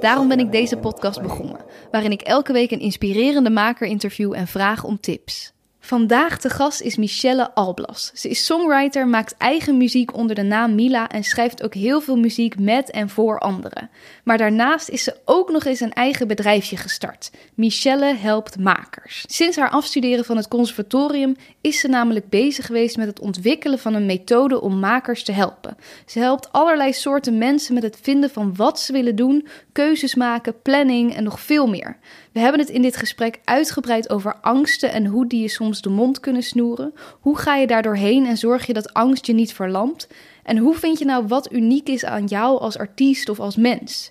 Daarom ben ik deze podcast begonnen, waarin ik elke week een inspirerende maker interview en vraag om tips. Vandaag te gast is Michelle Alblas. Ze is songwriter, maakt eigen muziek onder de naam Mila en schrijft ook heel veel muziek met en voor anderen. Maar daarnaast is ze ook nog eens een eigen bedrijfje gestart. Michelle helpt makers. Sinds haar afstuderen van het conservatorium is ze namelijk bezig geweest met het ontwikkelen van een methode om makers te helpen. Ze helpt allerlei soorten mensen met het vinden van wat ze willen doen, keuzes maken, planning en nog veel meer. We hebben het in dit gesprek uitgebreid over angsten en hoe die je soms de mond kunnen snoeren. Hoe ga je daar doorheen en zorg je dat angst je niet verlamt? En hoe vind je nou wat uniek is aan jou als artiest of als mens?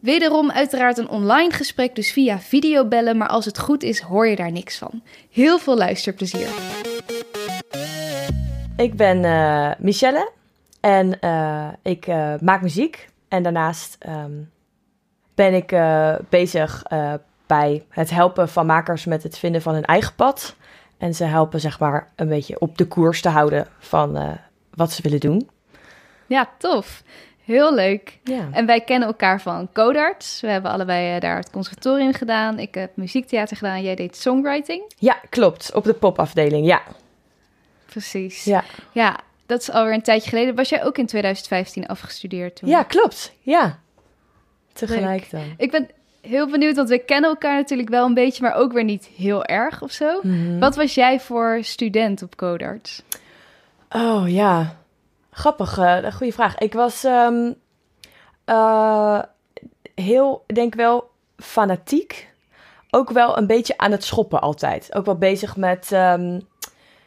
Wederom uiteraard een online gesprek, dus via videobellen, maar als het goed is hoor je daar niks van. Heel veel luisterplezier. Ik ben uh, Michelle en uh, ik uh, maak muziek. En daarnaast um, ben ik bezig bij het helpen van makers met het vinden van hun eigen pad. En ze helpen zeg maar een beetje op de koers te houden van wat ze willen doen. Ja, tof. Heel leuk. Ja. En wij kennen elkaar van Codarts. We hebben allebei daar het conservatorium gedaan. Ik heb muziektheater gedaan. Jij deed songwriting. Ja, klopt. Op de popafdeling, ja. Precies. Ja. Ja, dat is alweer een tijdje geleden. Was jij ook in 2015 afgestudeerd toen? Ja, klopt. Ja. Tegelijk Leuk. dan. Ik ben heel benieuwd, want we kennen elkaar natuurlijk wel een beetje, maar ook weer niet heel erg of zo. Mhm. Wat was jij voor student op Codarts? Oh ja, grappig. eh goede vraag. Ik was ehm, eh, heel, denk wel, fanatiek. Ook wel een beetje aan het schoppen altijd. Ook wel bezig met, ehm,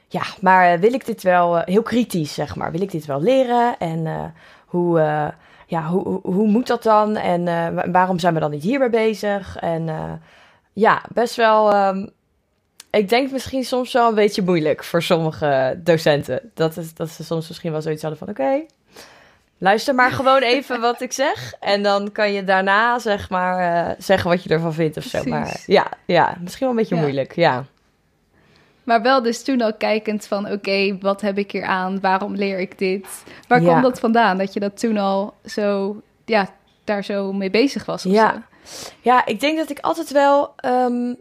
ja, maar wil ik dit wel, eh, heel kritisch zeg maar. Wil ik dit wel leren? En hoe, ja, hoe, hoe, moet dat dan? En wa- waarom zijn we dan niet hierbij bezig? En ja, best wel. ehm, ik denk misschien soms wel een beetje moeilijk voor sommige docenten. Dat, is, dat ze soms misschien wel zoiets hadden van: oké, luister maar gewoon even wat ik zeg. En dan kan je daarna zeg maar eh, zeggen wat je ervan vindt of zo. Maar ja, ja, misschien wel een beetje Ja. moeilijk. Ja. Maar wel dus toen al kijkend van, oké, wat heb ik hier aan? Waarom leer ik dit? Waar Ja. kwam dat vandaan? Dat je dat toen al zo, ja, daar zo mee bezig was of Ja. zo? Ja, ik denk dat ik altijd wel. ehm,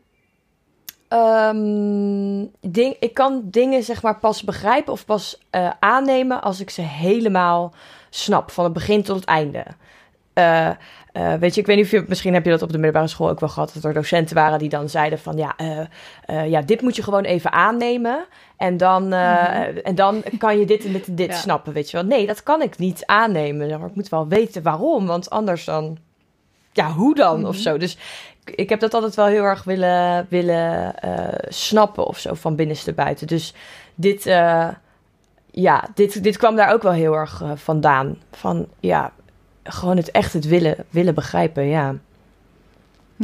ehm, ding, ik kan dingen zeg maar pas begrijpen of pas eh, aannemen als ik ze helemaal snap, van het begin tot het einde. Eh, eh, weet je, ik weet niet of je, misschien heb je dat op de middelbare school ook wel gehad, dat er docenten waren die dan zeiden van ja, ja dit moet je gewoon even aannemen en dan, eh, en dan kan je dit en dit en dit Ja. snappen, weet je wel. Nee, dat kan ik niet aannemen, maar. ik moet wel weten waarom, want anders dan, ja, hoe dan of zo. Dus ik, heb dat altijd wel heel erg willen, willen eh, snappen of zo, van binnenste buiten. Dus dit, eh, ja, dit, dit kwam daar ook wel heel erg eh, vandaan. Van ja, gewoon het echt het willen, willen begrijpen, ja.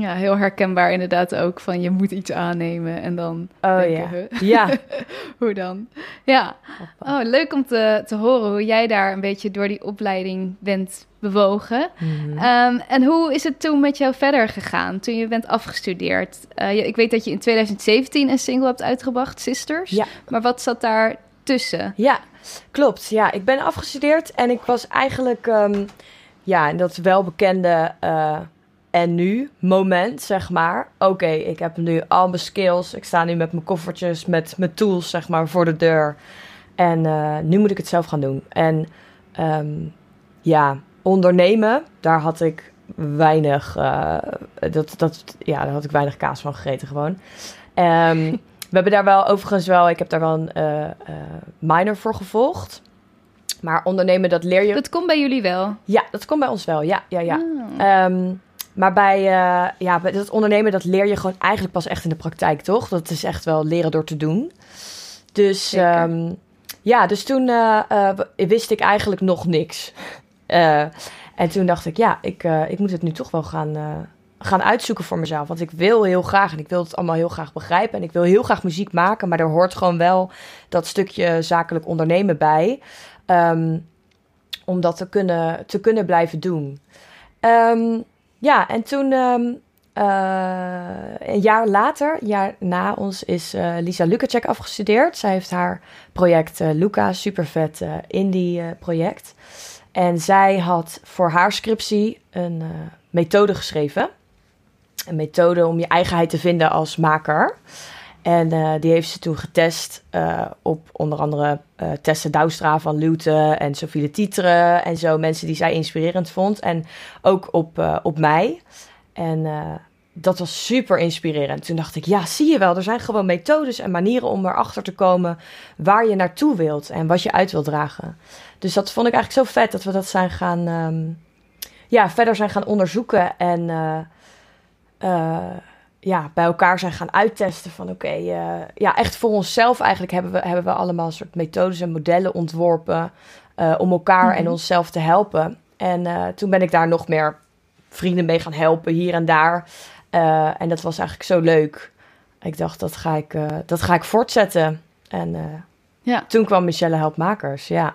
Ja, heel herkenbaar inderdaad ook van je moet iets aannemen en dan Oh denken, ja. Ja, hoe dan? Ja, oh, leuk om te, te horen hoe jij daar een beetje door die opleiding bent bewogen. Mhm. Ehm, en hoe is het toen met jou verder gegaan, toen je bent afgestudeerd? Eh, ik weet dat je in 2017 een single hebt uitgebracht, Sisters. Ja. Maar wat zat daar tussen? Ja, klopt. Ja, ik ben afgestudeerd en ik was eigenlijk ehm, ja, in dat welbekende eh, en nu moment, zeg maar. Oké, ik heb nu al mijn skills. Ik sta nu met mijn koffertjes, met mijn tools, zeg maar, voor de deur. En eh, nu moet ik het zelf gaan doen. En ehm, ja, ondernemen, daar had ik weinig, eh, dat, dat, ja, daar had ik weinig kaas van gegeten gewoon. Ehm, we hebben daar wel overigens wel, ik heb daar wel een eh, minor voor gevolgd. Maar ondernemen, dat leer je. Dat komt bij jullie wel. Ja, dat komt bij ons wel. Ja, ja, ja. Ah. Ehm, maar bij, eh, ja, bij dat ondernemen, dat leer je gewoon eigenlijk pas echt in de praktijk, toch? Dat is echt wel leren door te doen. Dus ehm, ja, dus toen eh, eh, wist ik eigenlijk nog niks. En toen dacht ik, ja, ik, ik moet het nu toch wel gaan, gaan uitzoeken voor mezelf. Want ik wil heel graag en ik wil het allemaal heel graag begrijpen. En ik wil heel graag muziek maken, maar er hoort gewoon wel dat stukje zakelijk ondernemen bij. Um, om dat te kunnen, te kunnen blijven doen. Um, ja, en toen um, een jaar later, een jaar na ons, is uh, Lisa Lukacek afgestudeerd. Zij heeft haar project uh, Luca, super vet uh, indie project. En zij had voor haar scriptie een methode geschreven. Een methode om je eigenheid te vinden als maker. En uh, die heeft ze toen getest uh, op onder andere uh, Tessa Douwstra van Lute en Sophie de Tietre en zo. Mensen die zij inspirerend vond. En ook op, op mij. En dat was super inspirerend. Toen dacht ik, ja, zie je wel, er zijn gewoon methodes en manieren om erachter te komen waar je naartoe wilt en wat je uit wilt dragen. Dus dat vond ik eigenlijk zo vet dat we dat zijn gaan, um, ja, verder zijn gaan onderzoeken en ja, bij elkaar zijn gaan uittesten van oké, eh, ja, echt voor onszelf eigenlijk hebben we, hebben we allemaal soort methodes en modellen ontworpen uh, om elkaar en mhm. onszelf te helpen. En uh, toen ben ik daar nog meer vrienden mee gaan helpen hier en daar. en dat was eigenlijk zo leuk. Ik dacht, dat ga ik, dat ga ik voortzetten. En ja. toen kwam Michelle Helpmakers, ja.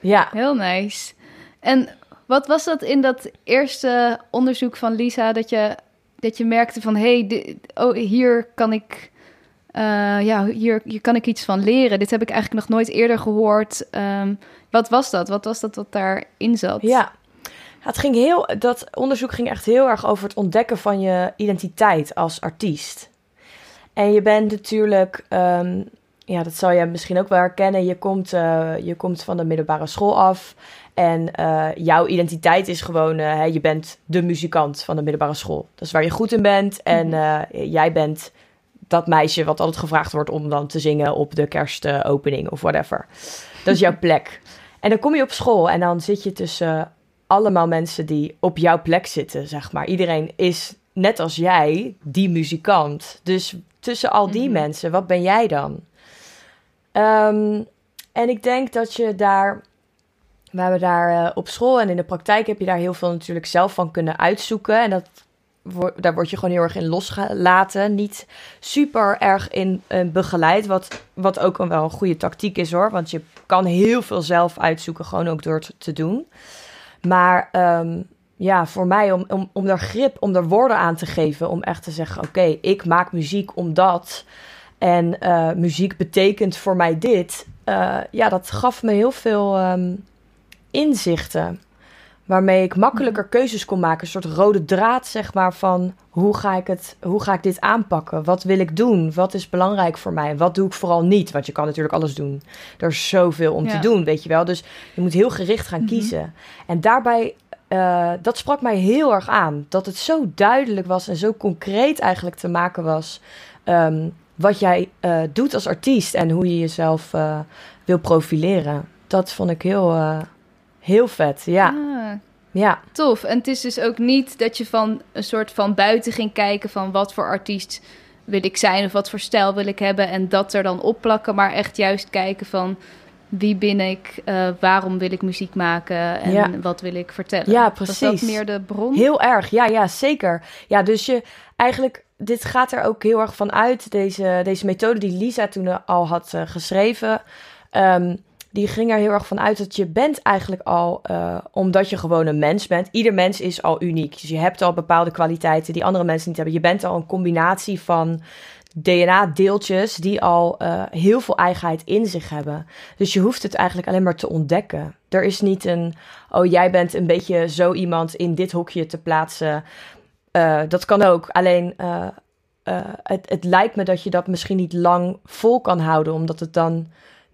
Ja. Heel nice. En wat was dat in dat eerste onderzoek van Lisa dat je dat je merkte van hé, hey, oh, hier kan ik. Uh, ja, hier, hier kan ik iets van leren. Dit heb ik eigenlijk nog nooit eerder gehoord. Um, wat was dat? Wat was dat wat daarin zat? Ja, het ging heel, dat onderzoek ging echt heel erg over het ontdekken van je identiteit als artiest. En je bent natuurlijk, um, ja, dat zal je misschien ook wel herkennen. Je komt, uh, je komt van de middelbare school af. En uh, jouw identiteit is gewoon, uh, je bent de muzikant van de middelbare school. Dat is waar je goed in bent. En uh, jij bent dat meisje wat altijd gevraagd wordt om dan te zingen op de kerstopening of whatever. Dat is jouw plek. En dan kom je op school en dan zit je tussen allemaal mensen die op jouw plek zitten, zeg maar. Iedereen is net als jij die muzikant. Dus tussen al die mm -hmm. mensen, wat ben jij dan? Um, en ik denk dat je daar we hebben daar uh, op school en in de praktijk heb je daar heel veel natuurlijk zelf van kunnen uitzoeken. En dat, daar word je gewoon heel erg in losgelaten. Niet super erg in uh, begeleid, wat, wat ook wel een goede tactiek is hoor. Want je kan heel veel zelf uitzoeken, gewoon ook door te doen. Maar um, ja, voor mij om, om, om daar grip, om daar woorden aan te geven. Om echt te zeggen, oké, ik maak muziek omdat... En uh, muziek betekent voor mij dit. ja, dat gaf me heel veel... Um, inzichten. Waarmee ik makkelijker mhm. keuzes kon maken. Een soort rode draad, zeg maar, van hoe ga ik, het, hoe ga ik dit aanpakken? Wat wil ik doen? Wat is belangrijk voor mij? Wat doe ik vooral niet? Want je kan natuurlijk alles doen. Er is zoveel om te doen, weet je wel. Dus je moet heel gericht gaan mhm. kiezen. En daarbij, uh, dat sprak mij heel erg aan. Dat het zo duidelijk was en zo concreet eigenlijk te maken was. Um, wat jij uh, doet als artiest en hoe je jezelf uh, wil profileren. Dat vond ik heel Heel vet, ja. Ah, ja. Tof. En het is dus ook niet dat je van een soort van buiten ging kijken van wat voor artiest wil ik zijn of wat voor stijl wil ik hebben en dat er dan opplakken, maar echt juist kijken van wie ben ik, uh, waarom wil ik muziek maken en wat wil ik vertellen. Ja, precies. Was dat meer de bron? Heel erg, ja, ja, zeker. Ja, dus je eigenlijk, dit gaat er ook heel erg van uit, deze, deze methode die Lisa toen al had uh, geschreven. Um, die ging er heel erg van uit dat je bent eigenlijk al, uh, omdat je gewoon een mens bent. Ieder mens is al uniek. Dus je hebt al bepaalde kwaliteiten die andere mensen niet hebben. Je bent al een combinatie van DNA-deeltjes die al uh, heel veel eigenheid in zich hebben. Dus je hoeft het eigenlijk alleen maar te ontdekken. Er is niet een, oh jij bent een beetje zo iemand in dit hokje te plaatsen. Uh, dat kan ook. Alleen het, het lijkt me dat je dat misschien niet lang vol kan houden, omdat het dan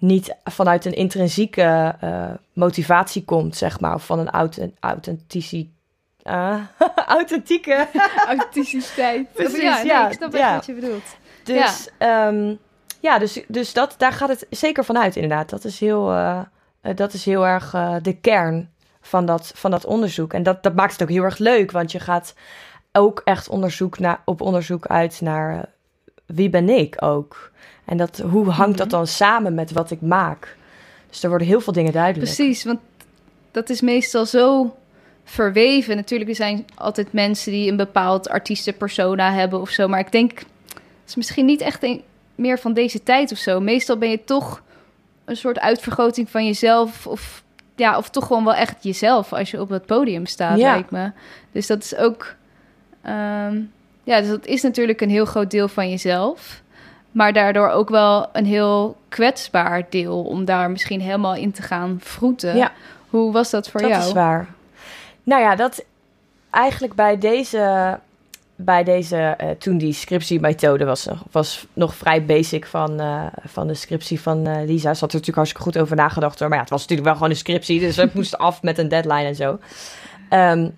niet vanuit een intrinsieke uh, motivatie komt, zeg maar, of van een aut authentici uh, authentieke authenticiteit. Precies, ja, nee, ja, ik snap echt wat je bedoelt. Dus ja, um, ja dus, dus dat, daar gaat het zeker vanuit, inderdaad. Dat is heel, uh, dat is heel erg de kern van dat, van dat onderzoek. En dat, dat maakt het ook heel erg leuk, want je gaat ook echt onderzoek naar, op onderzoek uit naar wie ben ik ook. En dat, hoe hangt dat mhm. dan samen met wat ik maak? Dus er worden heel veel dingen duidelijk. Precies, want dat is meestal zo verweven. Natuurlijk, er zijn altijd mensen die een bepaald artiestenpersona hebben of zo. Maar ik denk, het is misschien niet echt een, meer van deze tijd of zo. Meestal ben je toch een soort uitvergroting van jezelf. Of, ja, of toch gewoon wel echt jezelf als je op het podium staat, Ja. lijkt me. Dus dat is ook... ehm, ja, dus dat is natuurlijk een heel groot deel van jezelf. Maar daardoor ook wel een heel kwetsbaar deel... om daar misschien helemaal in te gaan vroeten. Ja. Hoe was dat voor dat jou? is waar. Nou ja, dat eigenlijk bij deze, bij deze eh, toen die scriptiemethode was, nog- was nog vrij basic van, eh, van de scriptie van eh, Lisa. Ze had er natuurlijk hartstikke goed over nagedacht hoor. Maar ja, het was natuurlijk wel gewoon een scriptie, dus het moest af met een deadline en zo. Ehm,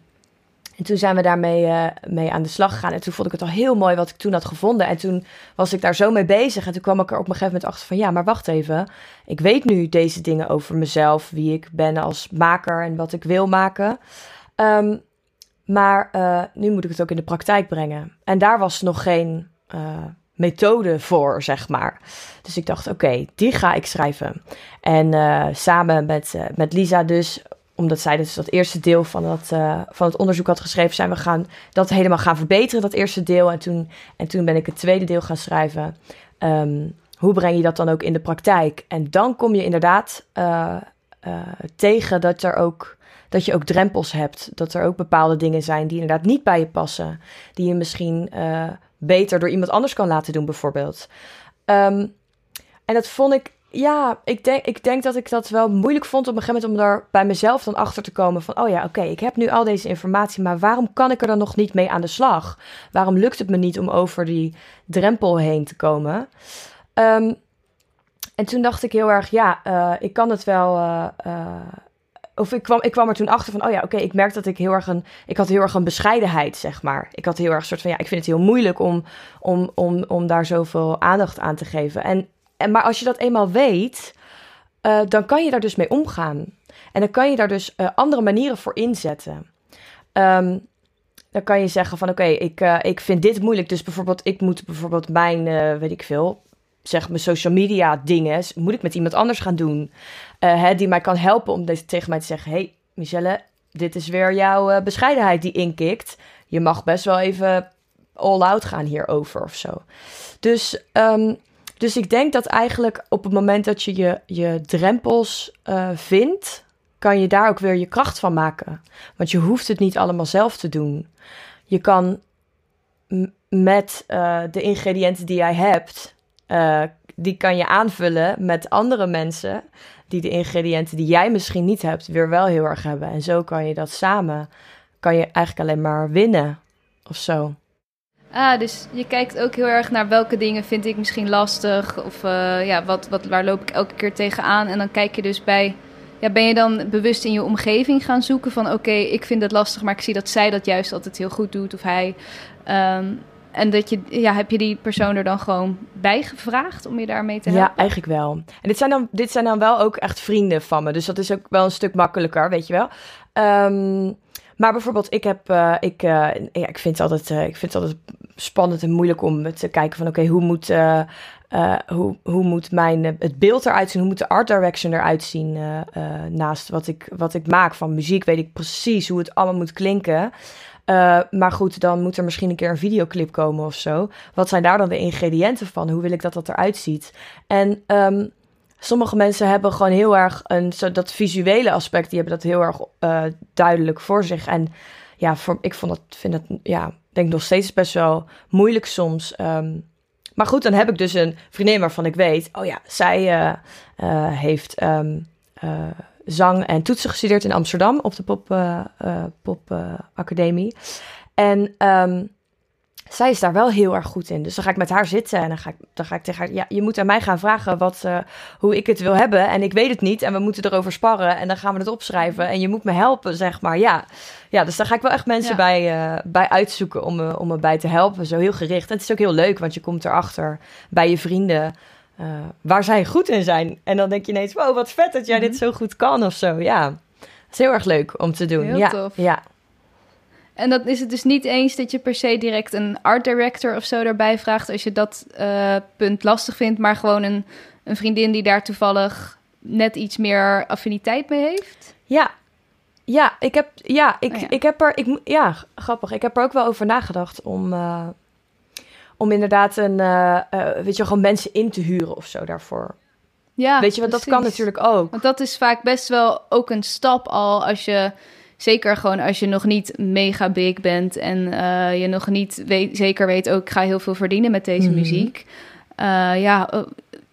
en toen zijn we daarmee eh, mee aan de slag gegaan. En toen vond ik het al heel mooi wat ik toen had gevonden. En toen was ik daar zo mee bezig. En toen kwam ik er op een gegeven moment achter van... ja, maar wacht even. Ik weet nu deze dingen over mezelf. Wie ik ben als maker en wat ik wil maken. Ehm, maar eh, nu moet ik het ook in de praktijk brengen. En daar was nog geen eh, methode voor, zeg maar. Dus ik dacht, oké, die ga ik schrijven. En samen met, met Lisa dus omdat zij dus dat eerste deel van, dat, eh, van het onderzoek had geschreven, zijn we gaan dat helemaal gaan verbeteren, dat eerste deel. En toen, en toen ben ik het tweede deel gaan schrijven. Ehm, hoe breng je dat dan ook in de praktijk? En dan kom je inderdaad eh, eh, tegen dat, er ook, dat je ook drempels hebt. Dat er ook bepaalde dingen zijn die inderdaad niet bij je passen. Die je misschien beter door iemand anders kan laten doen, bijvoorbeeld. Ehm, en dat vond ik ja, ik denk, ik denk dat ik dat wel moeilijk vond op een gegeven moment om daar bij mezelf dan achter te komen van, oh ja, oké, ik heb nu al deze informatie, maar waarom kan ik er dan nog niet mee aan de slag? Waarom lukt het me niet om over die drempel heen te komen? Ehm, en toen dacht ik heel erg, ja, eh, ik kan het wel. eh, eh, of ik kwam, ik kwam er toen achter van, oh ja, oké, ik merk dat ik heel erg een, ik had heel erg een bescheidenheid, zeg maar. Ik had heel erg een soort van, ja, ik vind het heel moeilijk om, om, om, om daar zoveel aandacht aan te geven. En maar als je dat eenmaal weet, uh, dan kan je daar dus mee omgaan. En dan kan je daar dus uh, andere manieren voor inzetten. Um, dan kan je zeggen van oké, ik, uh, ik vind dit moeilijk. Dus bijvoorbeeld, ik moet bijvoorbeeld mijn, weet ik veel, zeg mijn social media dingen, moet ik met iemand anders gaan doen. Hè, die mij kan helpen om deze, tegen mij te zeggen, hey Michelle, dit is weer jouw bescheidenheid die inkikt. Je mag best wel even all out gaan hierover of zo. Dus... Um, dus ik denk dat eigenlijk op het moment dat je je, je drempels uh, vindt, kan je daar ook weer je kracht van maken. Want je hoeft het niet allemaal zelf te doen. Je kan met uh, de ingrediënten die jij hebt, uh, die kan je aanvullen met andere mensen die de ingrediënten die jij misschien niet hebt, weer wel heel erg hebben. En zo kan je dat samen, kan je eigenlijk alleen maar winnen of zo. Ah, dus je kijkt ook heel erg naar welke dingen vind ik misschien lastig. Of uh, ja, wat, wat, waar loop ik elke keer tegenaan. En dan kijk je dus bij. Ja, ben je dan bewust in je omgeving gaan zoeken van oké, okay, ik vind het lastig, maar ik zie dat zij dat juist altijd heel goed doet. Of hij. Um, en dat je, ja, heb je die persoon er dan gewoon bij gevraagd om je daarmee te helpen? Ja, eigenlijk wel. En dit zijn dan, dit zijn dan wel ook echt vrienden van me. Dus dat is ook wel een stuk makkelijker, weet je wel. Um, maar bijvoorbeeld, ik heb, uh, ik, uh, ja, ik vind het altijd, uh, ik vind het altijd spannend en moeilijk om te kijken van, oké, hoe moet, hoe, hoe moet mijn, het beeld eruit zien? Hoe moet de art direction eruit zien? naast wat ik, wat ik maak van muziek, weet ik precies hoe het allemaal moet klinken. maar goed, dan moet er misschien een keer een videoclip komen of zo. Wat zijn daar dan de ingrediënten van? Hoe wil ik dat dat eruit ziet? En um, sommige mensen hebben gewoon heel erg een, zo dat visuele aspect, die hebben dat heel erg duidelijk voor zich. En ja, voor, ik vond dat, vind dat, ja, denk nog steeds best wel moeilijk soms. Um, maar goed, dan heb ik dus een vriendin waarvan ik weet, oh ja, zij uh, uh, heeft um, zang en toetsen gestudeerd in Amsterdam op de Pop, pop Academie. En zij is daar wel heel erg goed in. Dus dan ga ik met haar zitten en dan ga ik, dan ga ik tegen haar... Ja, je moet aan mij gaan vragen wat, uh, hoe ik het wil hebben. En ik weet het niet. En we moeten erover sparren. En dan gaan we het opschrijven. En je moet me helpen, zeg maar. Ja, ja dus daar ga ik wel echt mensen ja. bij, uh, bij uitzoeken om me, om me bij te helpen. Zo heel gericht. En het is ook heel leuk, want je komt erachter bij je vrienden... Uh, waar zij goed in zijn. En dan denk je ineens, wow, wat vet dat jij mm -hmm. dit zo goed kan of zo. Ja, het is heel erg leuk om te doen. Heel ja, tof. ja. En dan is het dus niet eens dat je per se direct een art director of zo daarbij vraagt als je dat uh, punt lastig vindt, maar gewoon een, een vriendin die daar toevallig net iets meer affiniteit mee heeft? Ja, Ja, ik heb, ja, ik, Oh ja. ik heb er, ik, ja, grappig. Ik heb er ook wel over nagedacht om, eh, om inderdaad een, eh, eh, weet je, gewoon mensen in te huren of zo daarvoor. Ja, weet je, want dat kan natuurlijk ook. Want dat is vaak best wel ook een stap al als je... Zeker gewoon als je nog niet mega big bent en eh, je nog niet weet, zeker weet ook, ik ga heel veel verdienen met deze Mhm. muziek. Eh, ja, eh,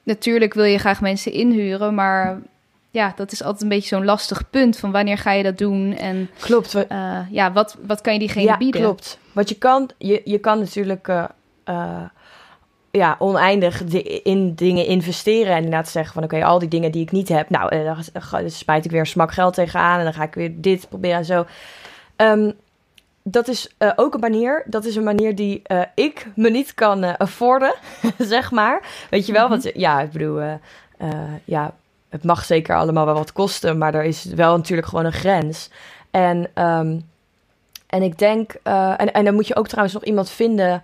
natuurlijk wil je graag mensen inhuren, maar ja, dat is altijd een beetje zo'n lastig punt van wanneer ga je dat doen en Klopt. ja, wat, wat kan je diegene ja, bieden? klopt. Want je kan, je, je kan natuurlijk ja, oneindig di- in dingen investeren. En inderdaad zeggen van oké, al die dingen die ik niet heb. Nou, eh, dan smijt ik weer een smak geld tegenaan. En dan ga ik weer dit proberen en zo. Ehm, dat is eh, ook een manier. Dat is een manier die eh, ik me niet kan eh, afforden, zeg maar. Weet je wel? Mhm. Want ja, ik bedoel, ja, het mag zeker allemaal wel wat kosten. Maar er is wel natuurlijk gewoon een grens. En ehm, en ik denk, en, en dan moet je ook trouwens nog iemand vinden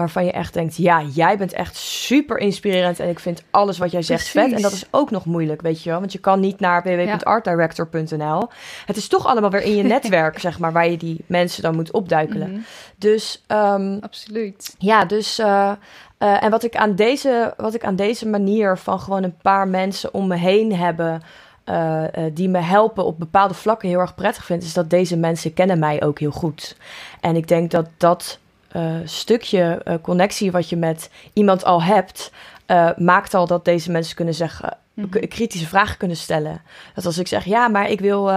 waarvan je echt denkt, ja, jij bent echt super inspirerend en ik vind alles wat jij zegt vet. En dat is ook nog moeilijk, weet je wel, want je kan niet naar www.artdirector.nl. Het is toch allemaal weer in je netwerk, zeg maar, waar je die mensen dan moet opduikelen. Mhm, Dus ehm, absoluut. ja, dus. eh, eh, en wat ik, aan deze, wat ik aan deze manier van gewoon een paar mensen om me heen hebben. eh, die me helpen op bepaalde vlakken heel erg prettig vind, is dat deze mensen kennen mij ook heel goed. En ik denk dat dat eh, stukje eh, connectie wat je met iemand al hebt, eh, maakt al dat deze mensen kunnen zeggen, Mhm. kritische vragen kunnen stellen. Dat als ik zeg, ja, maar ik wil,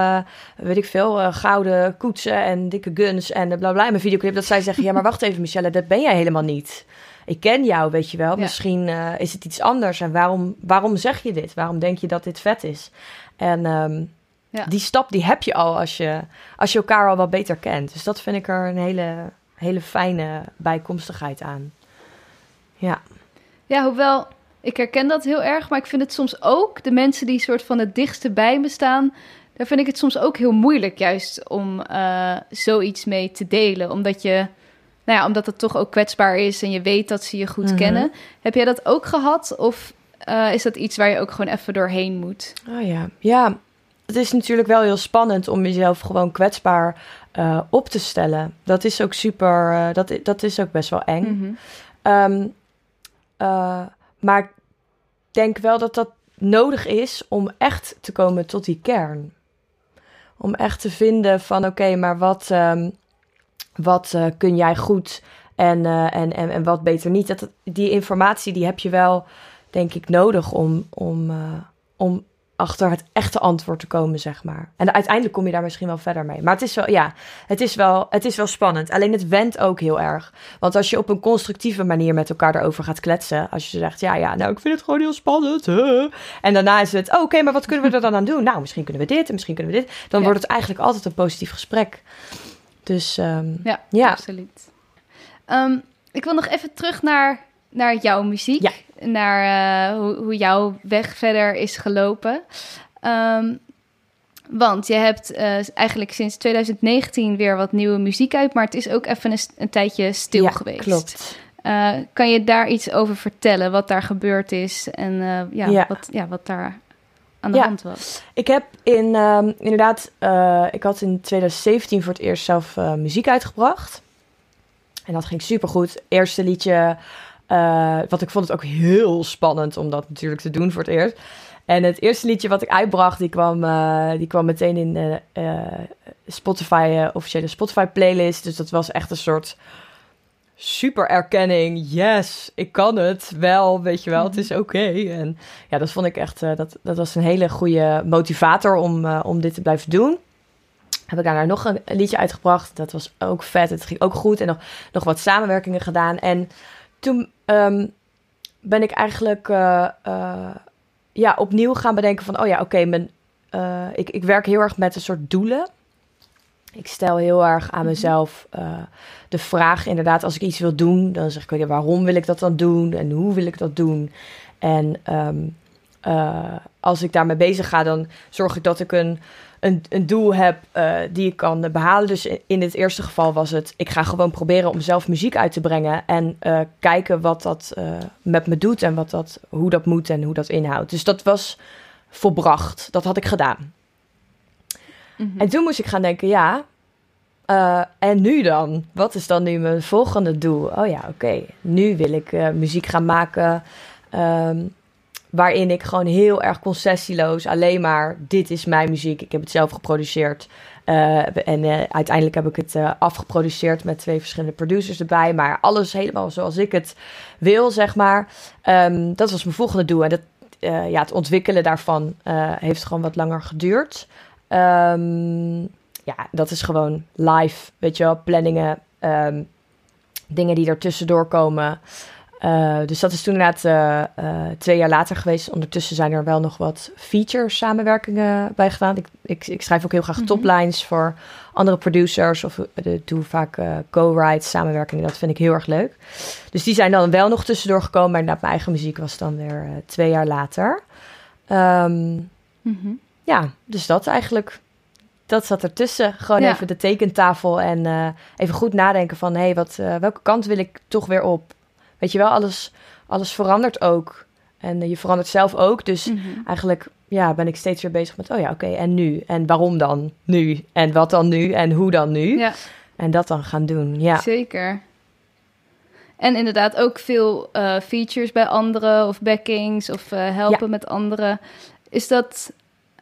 weet ik veel, gouden koetsen en dikke guns en bla bla in mijn videoclip, dat zij zeggen, ja, maar wacht even, Michelle, dat ben jij helemaal niet. Ik ken jou, weet je wel. Ja. Misschien is het iets anders. En waarom, waarom zeg je dit? Waarom denk je dat dit vet is? En ehm, Ja. die stap die heb je al als je, als je elkaar al wat beter kent. Dus dat vind ik er een hele, hele fijne bijkomstigheid aan. Ja. Ja, hoewel ik herken dat heel erg, maar ik vind het soms ook de mensen die soort van het dichtste bij me staan, daar vind ik het soms ook heel moeilijk juist om eh, zoiets mee te delen, omdat je, nou ja, omdat het toch ook kwetsbaar is en je weet dat ze je goed Mhm. kennen. Heb jij dat ook gehad of eh, is dat iets waar je ook gewoon even doorheen moet? Oh ja. Ja, het is natuurlijk wel heel spannend om jezelf gewoon kwetsbaar eh, op te stellen. Dat is ook super, eh, dat, dat is ook best wel eng. Mhm. Ehm, eh, maar ik denk wel dat dat nodig is om echt te komen tot die kern. Om echt te vinden van oké, maar wat, ehm, wat kun jij goed en, en, en, en wat beter niet. Dat, die informatie die heb je wel, denk ik, nodig om, om, om achter het echte antwoord te komen, zeg maar. En uiteindelijk kom je daar misschien wel verder mee. Maar het is wel, ja, het is wel, het is wel spannend. Alleen het wendt ook heel erg. Want als je op een constructieve manier met elkaar erover gaat kletsen, als je zegt, ja, ja, nou, ik vind het gewoon heel spannend. hè. En daarna is het, oh, oké, maar wat kunnen we er dan aan doen? Nou, misschien kunnen we dit en misschien kunnen we dit. Dan Ja. wordt het eigenlijk altijd een positief gesprek. Dus ehm, Ja, Ja. absoluut. Ehm, ik wil nog even terug naar, naar jouw muziek. Ja. Naar eh, hoe, hoe jouw weg verder is gelopen. Ehm, want je hebt eh, eigenlijk sinds 2019 weer wat nieuwe muziek uit, maar het is ook even een, tijdje stil ja, geweest. Klopt. Eh, kan je daar iets over vertellen, wat daar gebeurd is en ja, Ja. Wat, ja, wat daar aan de hand was? Ik heb in, ehm, inderdaad, ik had in 2017 voor het eerst zelf muziek uitgebracht. En dat ging supergoed. Eerste liedje, eh want ik vond het ook heel spannend om dat natuurlijk te doen voor het eerst. En het eerste liedje wat ik uitbracht, die kwam, eh, die kwam meteen in de eh, Spotify, officiële Spotify playlist. Dus dat was echt een soort super erkenning. Yes, ik kan het wel, weet je wel, het is oké. En ja, dat vond ik echt, dat, dat was een hele goede motivator om, om dit te blijven doen. Heb ik daarna nog een, een liedje uitgebracht. Dat was ook vet. Het ging ook goed. En nog, nog wat samenwerkingen gedaan. En toen ehm, ben ik eigenlijk eh, eh, ja, opnieuw gaan bedenken van... Oh ja, oké, mijn eh, ik, ik werk heel erg met een soort doelen. Ik stel heel erg aan Mhm. mezelf de vraag, inderdaad, als ik iets wil doen, dan zeg ik, oké, waarom wil ik dat dan doen en hoe wil ik dat doen? En ehm, eh, als ik daarmee bezig ga, dan zorg ik dat ik een, een, een doel heb eh, die ik kan behalen. Dus in, het eerste geval was het, ik ga gewoon proberen om zelf muziek uit te brengen en eh, kijken wat dat eh, met me doet en wat dat, hoe dat moet en hoe dat inhoudt. Dus dat was volbracht. Dat had ik gedaan. Mhm. En toen moest ik gaan denken, ja, uh, en nu dan? Wat is dan nu mijn volgende doel? Oh ja, oké. Nu wil ik uh, muziek gaan maken. Um, waarin ik gewoon heel erg concessieloos alleen maar dit is mijn muziek. Ik heb het zelf geproduceerd. Uh, en uh, uiteindelijk heb ik het uh, afgeproduceerd met twee verschillende producers erbij. Maar alles helemaal zoals ik het wil, zeg maar. Um, dat was mijn volgende doel. En dat, ja, het ontwikkelen daarvan heeft gewoon wat langer geduurd. Um, ja, dat is gewoon live, weet je wel, planningen, um, dingen die er tussendoor komen. Uh, dus dat is toen inderdaad uh, uh, twee jaar later geweest. Ondertussen zijn er wel nog wat feature samenwerkingen bij gedaan. Ik, ik, ik schrijf ook heel graag mm -hmm. toplines voor andere producers. Of doe vaak co-write samenwerkingen. Dat vind ik heel erg leuk. Dus die zijn dan wel nog tussendoor gekomen. Maar inderdaad, mijn eigen muziek was dan weer twee jaar later. Um, mm -hmm. Ja, dus dat eigenlijk dat zat ertussen. Gewoon ja. even de tekentafel en even goed nadenken van... hé, hey, wat, welke kant wil ik toch weer op? Weet je wel, alles, alles verandert ook. En uh, je verandert zelf ook. Dus mm -hmm. eigenlijk ja, ben ik steeds weer bezig met... oh ja, oké, okay, en nu? En waarom dan nu? En wat dan nu? En hoe dan nu? Ja. En dat dan gaan doen, ja. Zeker. En inderdaad ook veel features bij anderen... of backings of helpen ja. met anderen. Is dat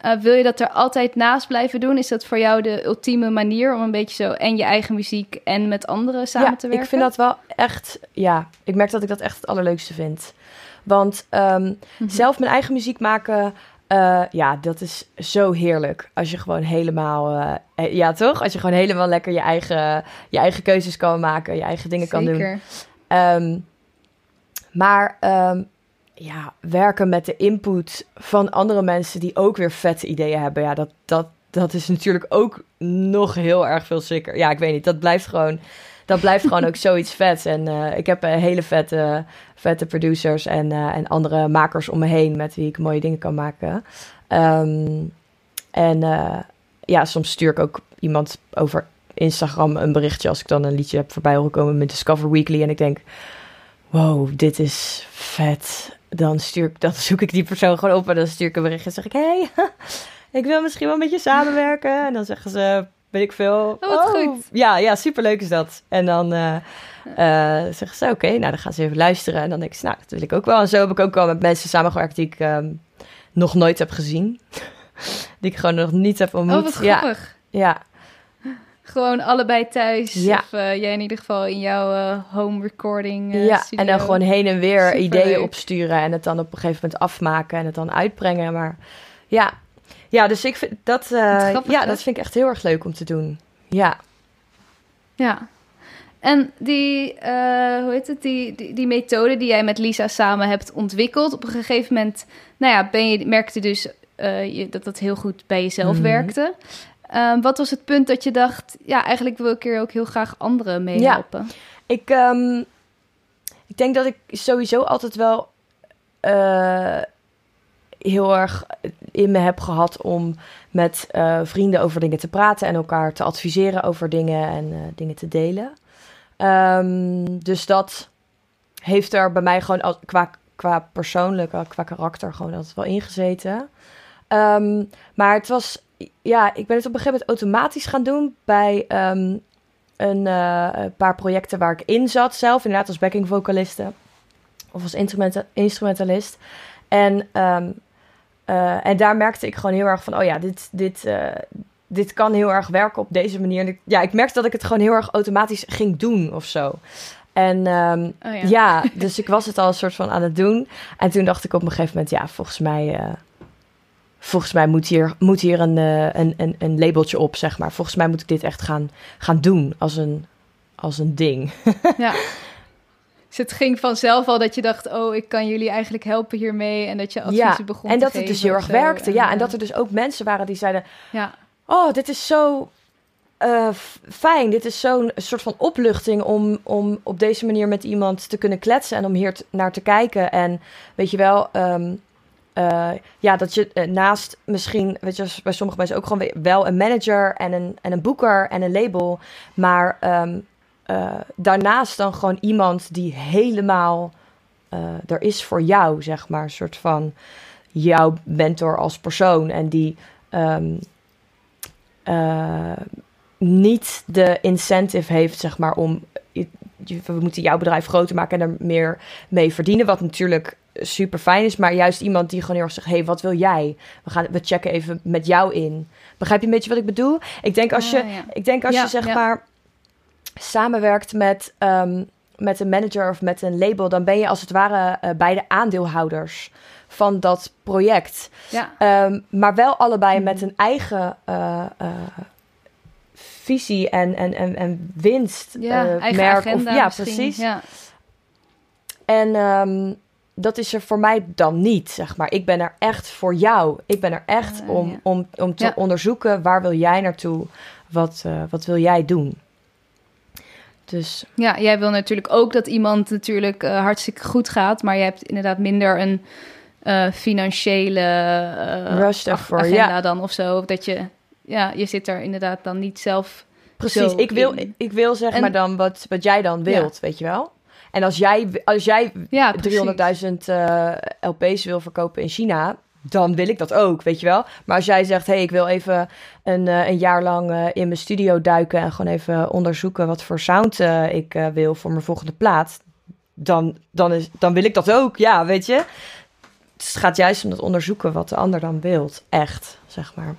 uh, wil je dat er altijd naast blijven doen? Is dat voor jou de ultieme manier om een beetje zo en je eigen muziek en met anderen samen ja, te werken? Ik vind dat wel echt, ja, ik merk dat ik dat echt het allerleukste vind. Want um, mm -hmm. zelf mijn eigen muziek maken, uh, ja, dat is zo heerlijk. Als je gewoon helemaal, uh, ja toch? Als je gewoon helemaal lekker je eigen, je eigen keuzes kan maken, je eigen dingen Zeker. kan doen. Um, maar um, ja, werken met de input van andere mensen die ook weer vette ideeën hebben. Ja, dat, dat, dat is natuurlijk ook nog heel erg veel sicker. Ja, ik weet niet. Dat blijft gewoon, dat blijft gewoon ook zoiets vet. En uh, ik heb uh, hele vette, vette producers en, uh, en andere makers om me heen met wie ik mooie dingen kan maken. Um, en ja, soms stuur ik ook iemand over Instagram een berichtje als ik dan een liedje heb voorbij horen komen met Discover Weekly. En ik denk, wow, dit is vet dan, stuur ik, dan zoek ik die persoon gewoon op en dan stuur ik een bericht en zeg ik: Hey, ik wil misschien wel met je samenwerken. En dan zeggen ze: Weet ik veel. Oh, wat oh. goed. Ja, ja, superleuk is dat. En dan uh, uh, zeggen ze: Oké, okay, nou dan gaan ze even luisteren. En dan denk ik: Nou, dat wil ik ook wel. En zo heb ik ook wel met mensen samengewerkt die ik um, nog nooit heb gezien. die ik gewoon nog niet heb ontmoet. Oh, wat grappig. Ja, ja. Gewoon allebei thuis. Ja. Of uh, jij in ieder geval in jouw uh, home recording. Uh, ja, studio. en dan gewoon heen en weer ideeën opsturen. En het dan op een gegeven moment afmaken en het dan uitbrengen. Maar ja, ja dus ik vind dat, grappig, ja, hè? dat vind ik echt heel erg leuk om te doen. Ja. Ja. En die, hoe heet het, die, die, die methode die jij met Lisa samen hebt ontwikkeld. Op een gegeven moment, nou ja, ben je, merkte dus je, dat dat heel goed bij jezelf Mhm. werkte. Um, wat was het punt dat je dacht, ja, eigenlijk wil ik hier ook heel graag anderen mee helpen? Ik, um, ik denk dat ik sowieso altijd wel uh, heel erg in me heb gehad om met uh, vrienden over dingen te praten en elkaar te adviseren over dingen en uh, dingen te delen. Um, dus dat heeft er bij mij gewoon al, qua, qua persoonlijk, qua karakter gewoon altijd wel ingezeten. Um, maar het was ja, ik ben het op een gegeven moment automatisch gaan doen bij um, een, uh, een, paar projecten waar ik in zat zelf, inderdaad als backing vocaliste of als instrumenta instrumentalist. En, um, uh, en daar merkte ik gewoon heel erg van, oh ja, dit, dit, uh, dit kan heel erg werken op deze manier. En ik, ja, ik merkte dat ik het gewoon heel erg automatisch ging doen of zo. En um, oh ja. ja. dus ik was het al een soort van aan het doen. En toen dacht ik op een gegeven moment, ja, volgens mij volgens mij moet hier, moet hier een, uh, een, een, een labeltje op, zeg maar. Volgens mij moet ik dit echt gaan, gaan doen als een, als een ding. ja. Dus het ging vanzelf al dat je dacht, oh, ik kan jullie eigenlijk helpen hiermee. En dat je adviezen ja, begon en te dat het dus heel erg werkte. En, ja, en dat er dus ook mensen waren die zeiden, ja. oh, dit is zo uh, fijn. Dit is zo'n soort van opluchting om, om op deze manier met iemand te kunnen kletsen en om hier naar te kijken. En weet je wel... Um, uh, ja, dat je uh, naast misschien, weet je, bij sommige mensen ook gewoon wel een manager en een, en een boeker en een label, maar um, uh, daarnaast dan gewoon iemand die helemaal er is voor jou, zeg maar, een soort van jouw mentor als persoon en die, um, eh, niet de incentive heeft, zeg maar, om we moeten jouw bedrijf groter maken en er meer mee verdienen. Wat natuurlijk super fijn is, maar juist iemand die gewoon heel erg zegt: hey, wat wil jij? We gaan we checken even met jou in. Begrijp je een beetje wat ik bedoel? Ik denk als je, Ik denk als je zeg maar samenwerkt met, um, met een manager of met een label, dan ben je als het ware uh, beide aandeelhouders van dat project. Ja. Um, maar wel allebei mm. met een eigen uh, uh, visie en, en, en, en winst. Ja, eigen merk of, ja, precies. Ja. En um, dat is er voor mij dan niet, zeg maar. Ik ben er echt voor jou. Ik ben er echt uh, om, ja. om, om te ja. onderzoeken waar wil jij naartoe? Wat, uh, wat wil jij doen? Dus. Ja, jij wil natuurlijk ook dat iemand natuurlijk uh, hartstikke goed gaat, maar je hebt inderdaad minder een uh, financiële rush daarvoor, agenda ja. dan of zo. Dat je, ja, je zit er inderdaad dan niet zelf. Precies, ik wil, in. ik wil zeg en, maar dan wat, wat jij dan wilt, weet je wel? En als jij, als jij ja, 300.000 uh, LP's wil verkopen in China, dan wil ik dat ook, weet je wel. Maar als jij zegt, hé, hey, ik wil even een, uh, een jaar lang uh, in mijn studio duiken en gewoon even onderzoeken wat voor sound ik wil voor mijn volgende plaat, dan, dan, is, dan wil ik dat ook, ja, weet je. het gaat juist om dat onderzoeken wat de ander dan wilt, echt, zeg maar.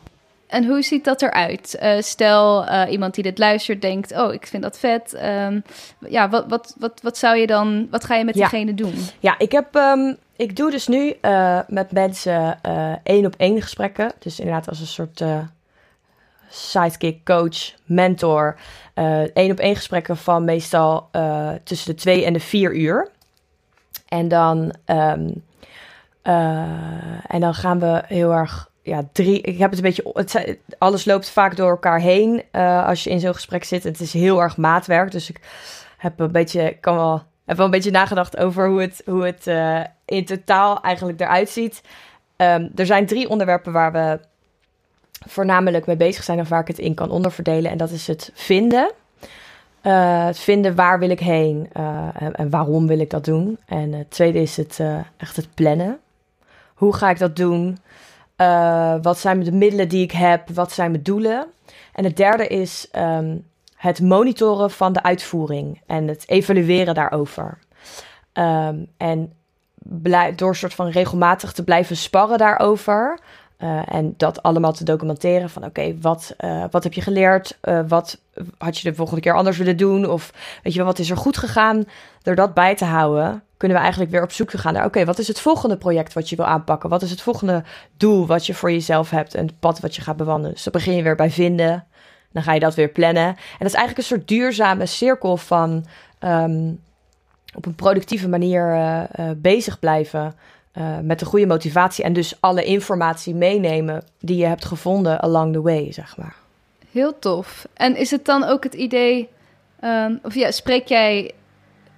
En hoe ziet dat eruit? Uh, stel, uh, iemand die dit luistert denkt: Oh, ik vind dat vet. Um, ja, wat, wat, wat, wat zou je dan, wat ga je met ja. diegene doen? Ja, ik heb. Um, ik doe dus nu uh, met mensen één op één gesprekken. Dus inderdaad, als een soort sidekick, coach, mentor. één op één gesprekken van meestal tussen de twee en de vier uur. En dan, um, en dan gaan we heel erg ja, drie. Ik heb het een beetje. Het, alles loopt vaak door elkaar heen uh, als je in zo'n gesprek zit. Het is heel erg maatwerk. Dus ik heb een beetje. kan wel. Heb wel een beetje nagedacht over hoe het, hoe het uh, in totaal eigenlijk eruit ziet. Um, er zijn drie onderwerpen waar we voornamelijk mee bezig zijn of waar ik het in kan onderverdelen. En dat is het vinden. Uh, het vinden waar wil ik heen en, en, waarom wil ik dat doen. En het tweede is het echt het plannen. Hoe ga ik dat doen? Uh, wat zijn de middelen die ik heb? Wat zijn mijn doelen? En het derde is um, het monitoren van de uitvoering en het evalueren daarover. Um, en door soort van regelmatig te blijven sparren daarover. Uh, en dat allemaal te documenteren van oké, wat, uh, wat heb je geleerd? Wat had je de volgende keer anders willen doen? Of weet je wel, wat is er goed gegaan? Door dat bij te houden, kunnen we eigenlijk weer op zoek gaan naar... oké, wat is het volgende project wat je wil aanpakken? Wat is het volgende doel wat je voor jezelf hebt en het pad wat je gaat bewandelen? Dus dan begin je weer bij vinden, dan ga je dat weer plannen. En dat is eigenlijk een soort duurzame cirkel van um, op een productieve manier uh, uh, bezig blijven... Uh, met een goede motivatie en dus alle informatie meenemen die je hebt gevonden along the way, zeg maar. Heel tof. En is het dan ook het idee, um, of ja, spreek jij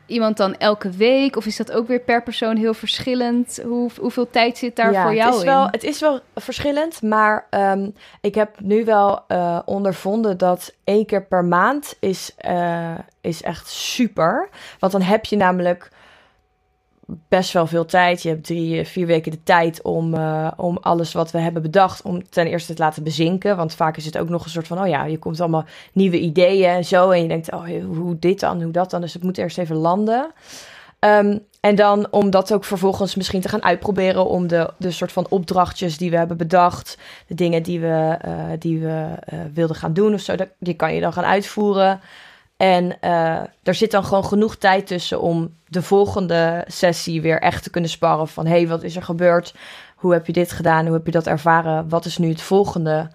iemand dan elke week? Of is dat ook weer per persoon heel verschillend? Hoe, hoeveel tijd zit daar ja, voor jou het is in? Wel, het is wel verschillend, maar um, ik heb nu wel uh, ondervonden dat één keer per maand is, uh, is echt super. Want dan heb je namelijk best wel veel tijd. Je hebt drie, vier weken de tijd om, uh, om alles wat we hebben bedacht, om ten eerste te laten bezinken. Want vaak is het ook nog een soort van, oh ja, je komt allemaal nieuwe ideeën en zo. En je denkt, oh, hoe dit dan, hoe dat dan. Dus het moet eerst even landen. Um, en dan om dat ook vervolgens misschien te gaan uitproberen om de, de soort van opdrachtjes die we hebben bedacht, de dingen die we, uh, die we wilden gaan doen of zo, die kan je dan gaan uitvoeren. En uh, er zit dan gewoon genoeg tijd tussen om de volgende sessie weer echt te kunnen sparren van hey, wat is er gebeurd? Hoe heb je dit gedaan? Hoe heb je dat ervaren? Wat is nu het volgende?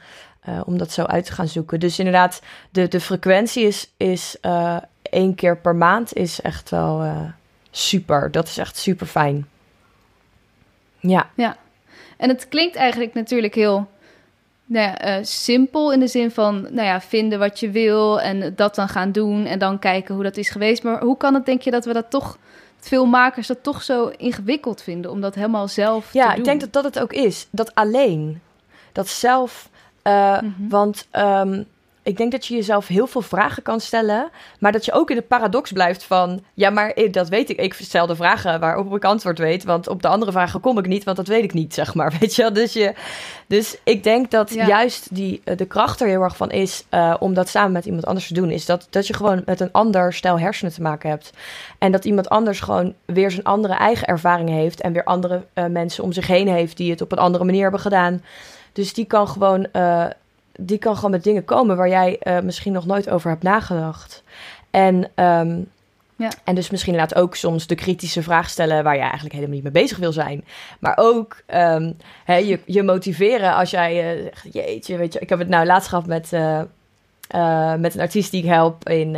Uh, om dat zo uit te gaan zoeken. Dus inderdaad, de, de frequentie is, is uh, één keer per maand is echt wel super. Dat is echt super fijn. Ja. Ja. En het klinkt eigenlijk natuurlijk heel nou ja, uh, simpel in de zin van, nou ja, vinden wat je wil en dat dan gaan doen en dan kijken hoe dat is geweest. Maar hoe kan het, denk je, dat we dat toch, veel makers dat toch zo ingewikkeld vinden om dat helemaal zelf ja, te doen? ik denk dat dat het ook is. Dat alleen. Dat zelf. Uh, mm -hmm. Want um, ik denk dat je jezelf heel veel vragen kan stellen, maar dat je ook in de paradox blijft van, ja, maar eh, dat weet ik. Ik stel de vragen waarop ik antwoord weet, want op de andere vragen kom ik niet, want dat weet ik niet, zeg maar. Weet je, dus je, dus ik denk dat juist die eh, de kracht er heel erg van is uh, om dat samen met iemand anders te doen, is dat dat je gewoon met een ander stijl hersenen te maken hebt en dat iemand anders gewoon weer zijn andere eigen ervaringen heeft en weer andere uh, mensen om zich heen heeft die het op een andere manier hebben gedaan. Dus die kan gewoon die kan gewoon met dingen komen waar jij uh, misschien nog nooit over hebt nagedacht. En, um, ja. en dus misschien laat ook soms de kritische vraag stellen waar jij eigenlijk helemaal niet mee bezig wil zijn. Maar ook um, hè, je, je motiveren als jij uh, zegt, jeetje, weet je, ik heb het nou laatst gehad met, uh, met een artiest die ik help in...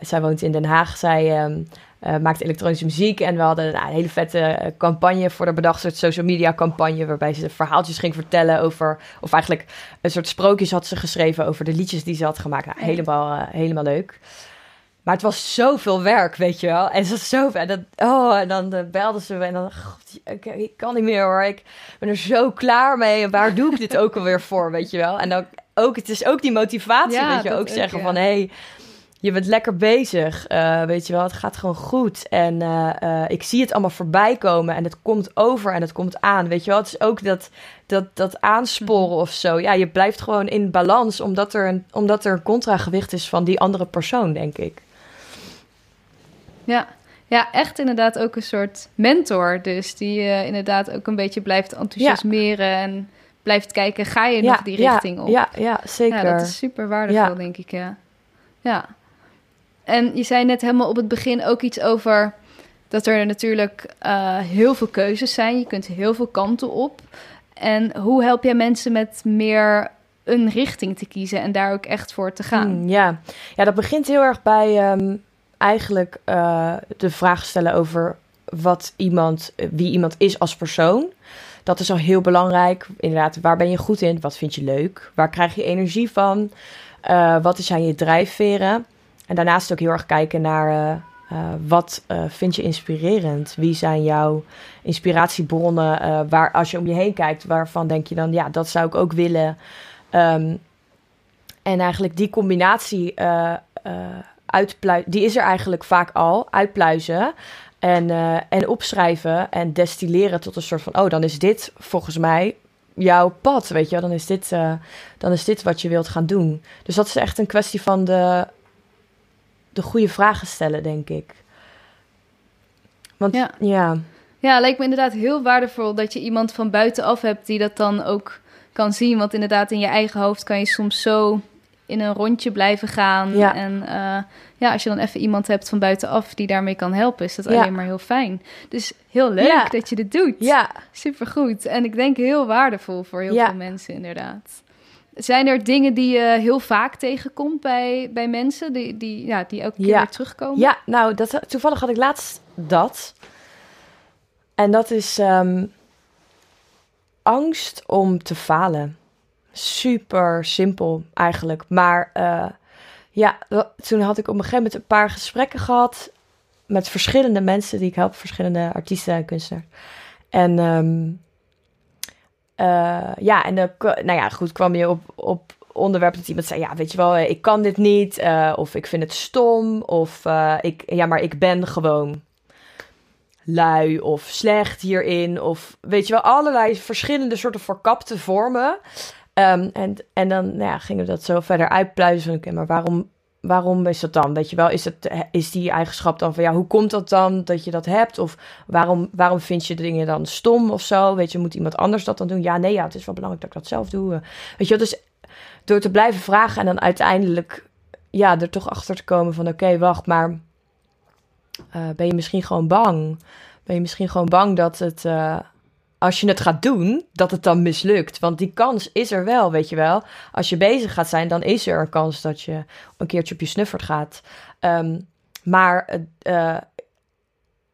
zij woont in Den Haag. Zij um, uh, maakt elektronische muziek. En we hadden nou, een hele vette eh, campagne voor de bedacht, soort social media campagne, waarbij ze verhaaltjes ging vertellen over, of eigenlijk een soort sprookjes had ze geschreven over de liedjes die ze had gemaakt. Nou, helemaal, uh, helemaal leuk. Maar het was zoveel werk, weet je wel. En ze was zo en, dat, oh, en dan uh, belden ze me en dan, god, ik, ik, kan niet meer hoor. Ik ben er zo klaar mee. En waar doe ik dit ook alweer voor, weet je wel? En dan ook, het is ook die motivatie, ja, weet je, ook zeggen van, hé, hey, je bent lekker bezig. Uh, weet je wel, het gaat gewoon goed. En uh, uh, ik zie het allemaal voorbij komen en het komt over en het komt aan. Weet je wel, het is ook dat, dat, dat aansporen mhm. of zo. Ja, je blijft gewoon in balans omdat er een, omdat er een contragewicht is van die andere persoon, denk ik. Ja. Ja, echt inderdaad ook een soort mentor. Dus die je inderdaad ook een beetje blijft enthousiasmeren ja. en blijft kijken, ga je nog die richting ja, op? Ja, ja, zeker. Ja, dat is super waardevol, denk ik, ja. Ja. En je zei net helemaal op het begin ook iets over dat er natuurlijk uh, heel veel keuzes zijn. Je kunt heel veel kanten op. En hoe help jij mensen met meer een richting te kiezen en daar ook echt voor te gaan? Mm, ja. ja, dat begint heel erg bij um, eigenlijk uh, de vraag stellen over wat iemand, wie iemand is als persoon. Dat is al heel belangrijk. Inderdaad, waar ben je goed in? Wat vind je leuk? Waar krijg je energie van? Uh, wat zijn je drijfveren? En daarnaast ook heel erg kijken naar uh, uh, wat uh, vind je inspirerend? Wie zijn jouw inspiratiebronnen? waar als je om je heen kijkt, waarvan denk je dan, ja, dat zou ik ook willen. Um, en eigenlijk die combinatie uitpluizen, die is er eigenlijk vaak al, uitpluizen. En, en opschrijven en destilleren tot een soort van, oh, dan is dit volgens mij jouw pad, weet je Dan is dit, dan is dit wat je wilt gaan doen. Dus dat is echt een kwestie van de de goede vragen stellen, denk ik. Want ja. ja. Ja, lijkt me inderdaad heel waardevol dat je iemand van buitenaf hebt die dat dan ook kan zien. Want inderdaad, in je eigen hoofd kan je soms zo in een rondje blijven gaan. Ja. En uh, ja, als je dan even iemand hebt van buitenaf die daarmee kan helpen, is dat alleen maar heel fijn. Dus heel leuk dat je dit doet. Ja. Supergoed. En ik denk heel waardevol voor heel veel mensen, inderdaad. Zijn er dingen die je heel vaak tegenkomt bij, bij mensen, die, die, ja, die elke keer weer terugkomen? Ja, nou, dat, toevallig had ik laatst dat. En dat is um, angst om te falen. Super simpel eigenlijk. Maar uh, ja, toen had ik op een gegeven moment een paar gesprekken gehad met verschillende mensen die ik help, verschillende artiesten en kunstenaars. En um, uh, ja, en dan, nou ja, goed, kwam je op, op onderwerp dat iemand zei: Ja, weet je wel, ik kan dit niet. Uh, of ik vind het stom. Of ik, ja, maar ik ben gewoon lui of slecht hierin. Of weet je wel, allerlei verschillende soorten verkapte vormen. Um, en, en dan nou ja, gingen we dat zo verder uitpluizen. Oké, maar waarom waarom is dat dan? Weet je wel, is, het, is die eigenschap dan van ja, hoe komt dat dan dat je dat hebt? Of waarom, waarom vind je dingen dan stom of zo? Weet je, moet iemand anders dat dan doen? Ja, nee, ja, het is wel belangrijk dat ik dat zelf doe. Weet je, dus door te blijven vragen en dan uiteindelijk ja, er toch achter te komen van oké, wacht, maar uh, ben je misschien gewoon bang? Ben je misschien gewoon bang dat het. Uh, als je het gaat doen, dat het dan mislukt. Want die kans is er wel, weet je wel. Als je bezig gaat zijn, dan is er een kans dat je een keertje op je snuffert gaat. Um, maar uh,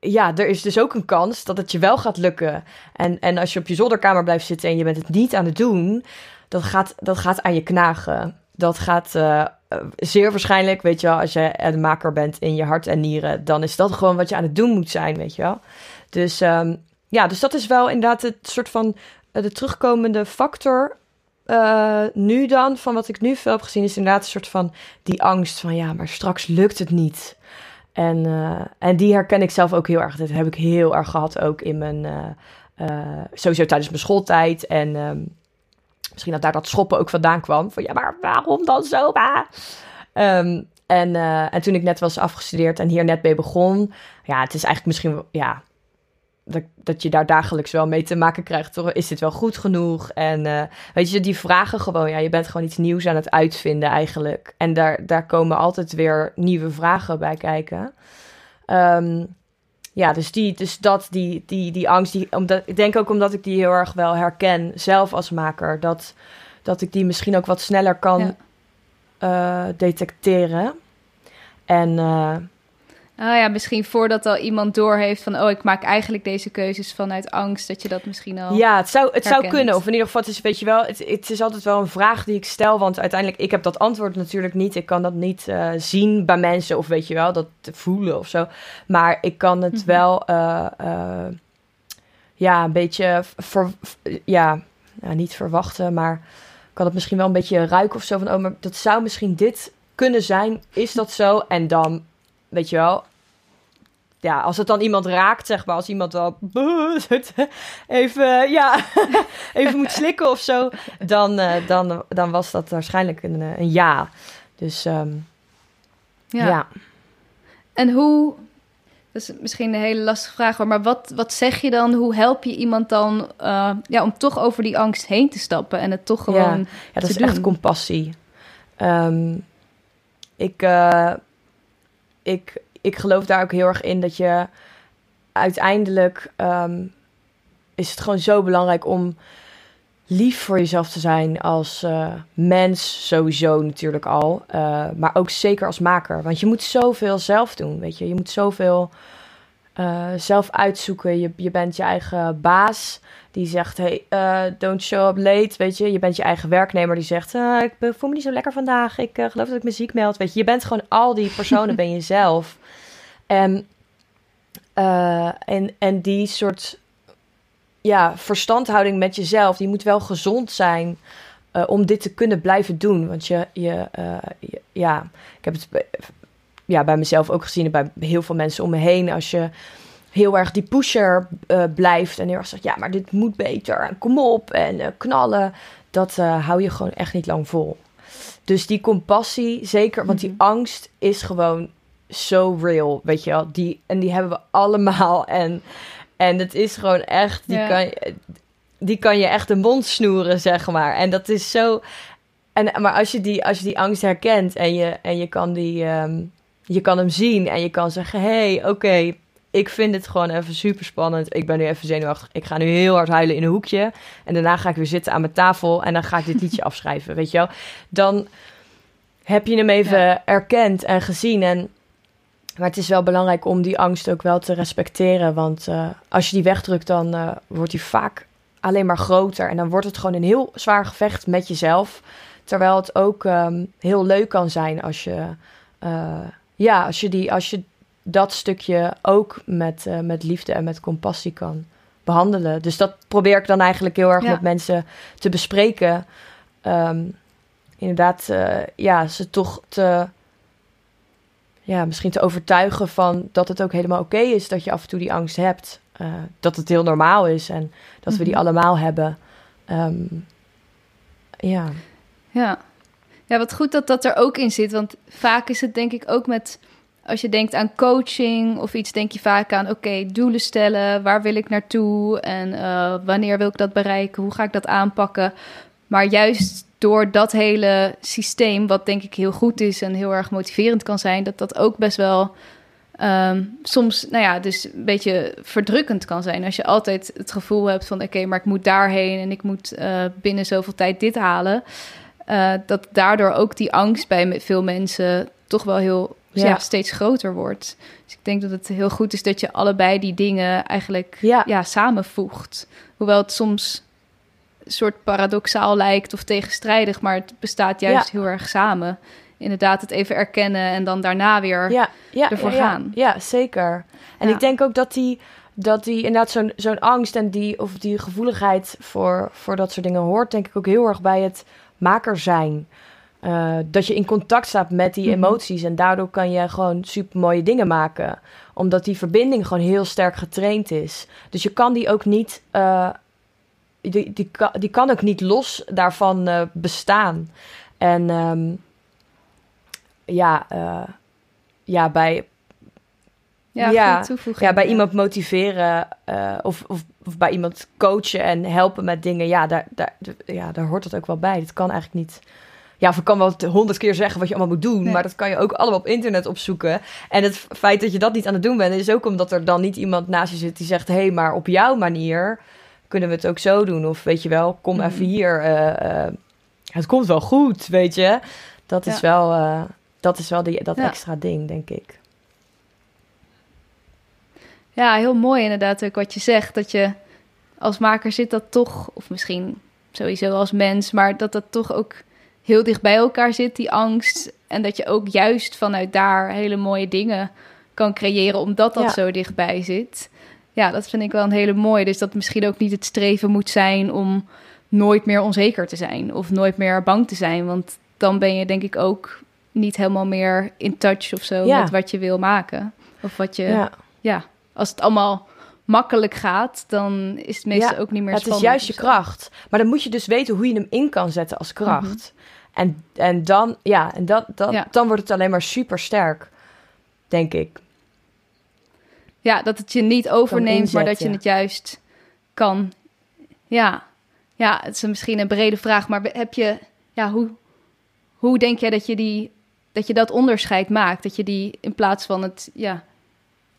ja, er is dus ook een kans dat het je wel gaat lukken. En, en als je op je zolderkamer blijft zitten en je bent het niet aan het doen, dat gaat, dat gaat aan je knagen. Dat gaat uh, zeer waarschijnlijk, weet je wel, als je een maker bent in je hart en nieren, dan is dat gewoon wat je aan het doen moet zijn, weet je wel. Dus um, ja, dus dat is wel inderdaad het soort van uh, de terugkomende factor eh, nu dan, van wat ik nu veel heb gezien, is inderdaad een soort van die angst van ja, maar straks lukt het niet. En, eh, en die herken ik zelf ook heel erg. Dat heb ik heel erg gehad ook in mijn, sowieso tijdens mijn schooltijd. En ehm, misschien dat daar dat schoppen ook vandaan kwam. Van ja, maar waarom dan zo? Um, en, en toen ik net was afgestudeerd en hier net mee begon. Ja, het is eigenlijk misschien, ja, dat, dat je daar dagelijks wel mee te maken krijgt. Toch? Is dit wel goed genoeg? En uh, weet je, die vragen gewoon. Ja, je bent gewoon iets nieuws aan het uitvinden eigenlijk. En daar, daar komen altijd weer nieuwe vragen bij kijken. Um, ja, dus, die, dus dat, die, die, die angst. Die, omdat, ik denk ook omdat ik die heel erg wel herken, zelf als maker. Dat, dat ik die misschien ook wat sneller kan ja. uh, detecteren. En... Uh, Ah ja, misschien voordat al iemand doorheeft van... oh, ik maak eigenlijk deze keuzes vanuit angst... dat je dat misschien al Ja, het zou, het zou kunnen. Of in ieder geval, het is, weet je wel... Het, het, is altijd wel een vraag die ik stel... want uiteindelijk, ik heb dat antwoord natuurlijk niet. Ik kan dat niet uh, zien bij mensen... of weet je wel, dat voelen of zo. Maar ik kan het mm -hmm. wel... Uh, uh, ja, een beetje... Ver, ja, nou, niet verwachten, maar... kan het misschien wel een beetje ruiken of zo... van, oh, maar dat zou misschien dit kunnen zijn. Is dat zo? En dan weet je wel, ja, als het dan iemand raakt, zeg maar, als iemand wel even, ja, even moet slikken of zo, dan, uh, dan, dan was dat waarschijnlijk een, een ja. Dus um, ja. ja. En hoe, dat is misschien een hele lastige vraag hoor, maar wat, wat zeg je dan? Hoe help je iemand dan uh, ja, om toch over die angst heen te stappen en het toch gewoon ja, ja dat is doen? echt compassie. Um, ik, uh, ik ik geloof daar ook heel erg in dat je uiteindelijk um, is het gewoon zo belangrijk om lief voor jezelf te zijn als uh, mens sowieso natuurlijk al, uh, maar ook zeker als maker, want je moet zoveel zelf doen, weet je, je moet zoveel uh, zelf uitzoeken. Je, je bent je eigen baas die zegt, hey, don't show up late, weet je. Je bent je eigen werknemer die zegt, ik voel me niet zo lekker vandaag, ik geloof dat ik me ziek meld, weet je. Je bent gewoon al die personen ben je zelf. En, uh, en, en die soort ja, verstandhouding met jezelf, die moet wel gezond zijn uh, om dit te kunnen blijven doen. Want je, je, uh, je, ja, ik heb het ja, bij mezelf ook gezien en bij heel veel mensen om me heen. Als je heel erg die pusher blijft en heel erg zegt, ja, maar dit moet beter en kom op en knallen, dat hou je gewoon echt niet lang vol. Dus die compassie, zeker, want die mhm. angst is gewoon zo real, weet je wel. Die, en die hebben we allemaal. En, en het is gewoon echt, die, ja. kan, je, die kan je echt de mond snoeren, zeg maar. En dat is zo... En, maar als je, die, als je die angst herkent en je, en je, kan, die, um, je kan hem zien en je kan zeggen... hé, hey, oké, okay, ik vind het gewoon even super spannend. Ik ben nu even zenuwachtig. Ik ga nu heel hard huilen in een hoekje. En daarna ga ik weer zitten aan mijn tafel en dan ga ik dit liedje afschrijven, weet je wel. Dan heb je hem even ja. erkend en gezien en maar het is wel belangrijk om die angst ook wel te respecteren. Want uh, als je die wegdrukt, dan uh, wordt die vaak alleen maar groter. En dan wordt het gewoon een heel zwaar gevecht met jezelf. Terwijl het ook um, heel leuk kan zijn als je, uh, ja, als je, die, als je dat stukje ook met, met liefde en met compassie kan behandelen. Dus dat probeer ik dan eigenlijk heel erg ja. met mensen te bespreken. Um, inderdaad, ja, ze toch te ja, misschien te overtuigen van dat het ook helemaal oké okay is dat je af en toe die angst hebt. Uh, dat het heel normaal is en dat we die Mhm. allemaal hebben. Um, ja. Ja. ja, wat goed dat dat er ook in zit. Want vaak is het denk ik ook met... Als je denkt aan coaching of iets, denk je vaak aan... oké, doelen stellen, waar wil ik naartoe... en uh, wanneer wil ik dat bereiken, hoe ga ik dat aanpakken... Maar juist door dat hele systeem, wat denk ik heel goed is en heel erg motiverend kan zijn, dat dat ook best wel um, soms, nou ja, dus een beetje verdrukkend kan zijn. Als je altijd het gevoel hebt van, oké, okay, maar ik moet daarheen en ik moet uh, binnen zoveel tijd dit halen. Uh, dat daardoor ook die angst bij veel mensen toch wel heel ja. Ja, steeds groter wordt. Dus ik denk dat het heel goed is dat je allebei die dingen eigenlijk Ja. ja, samenvoegt. Hoewel het soms soort paradoxaal lijkt of tegenstrijdig, maar het bestaat juist Ja. heel erg samen. Inderdaad, het even erkennen en dan daarna weer ja, ja, ervoor ja, ja. gaan. Ja, zeker. En ik denk ook dat die, dat die inderdaad zo'n zo'n angst en die, of die gevoeligheid voor, voor dat soort dingen hoort, denk ik ook heel erg bij het maker zijn. Uh, dat je in contact staat met die Mhm. emoties en daardoor kan je gewoon super mooie dingen maken. Omdat die verbinding gewoon heel sterk getraind is. Dus je kan die ook niet, eh, die, die, kan, die kan ook niet los daarvan eh, bestaan. En ehm, ja, eh, ja, bij, Ja, Ja, bij iemand motiveren eh, of, of, of bij iemand coachen en helpen met dingen, ja daar, daar, ja, daar hoort dat ook wel bij. Dat kan eigenlijk niet. Ja, of ik kan wel honderd keer zeggen wat je allemaal moet doen, Nee. maar dat kan je ook allemaal op internet opzoeken. En het feit dat je dat niet aan het doen bent, is ook omdat er dan niet iemand naast je zit die zegt: hé, hey, maar op jouw manier kunnen we het ook zo doen. Of weet je wel, kom even hier. eh, eh, het komt wel goed, weet je. Dat is wel, eh, dat, is wel die, dat Ja. extra ding, denk ik. Ja, heel mooi inderdaad ook wat je zegt. Dat je als maker zit dat toch, of misschien sowieso als mens, maar dat dat toch ook heel dicht bij elkaar zit, die angst. En dat je ook juist vanuit daar hele mooie dingen kan creëren, omdat dat Ja. zo dichtbij zit. Ja, dat vind ik wel een hele mooie. Dus dat misschien ook niet het streven moet zijn om nooit meer onzeker te zijn of nooit meer bang te zijn. Want dan ben je denk ik ook niet helemaal meer in touch of zo Ja. met wat je wil maken. Of wat je Ja. ja, als het allemaal makkelijk gaat, dan is het meestal Ja, ook niet meer het is spannend juist je kracht. Maar dan moet je dus weten hoe je hem in kan zetten als kracht. En, en dan, ja, en dat, dan, Mhm. Ja. dan wordt het alleen maar super sterk, denk ik. Ja, dat het je niet overneemt, maar dat je het juist kan. Ja, ja, het is misschien een brede vraag, maar heb je, ja, hoe, hoe denk jij dat je die, dat je dat onderscheid maakt? Dat je die in plaats van het, ja,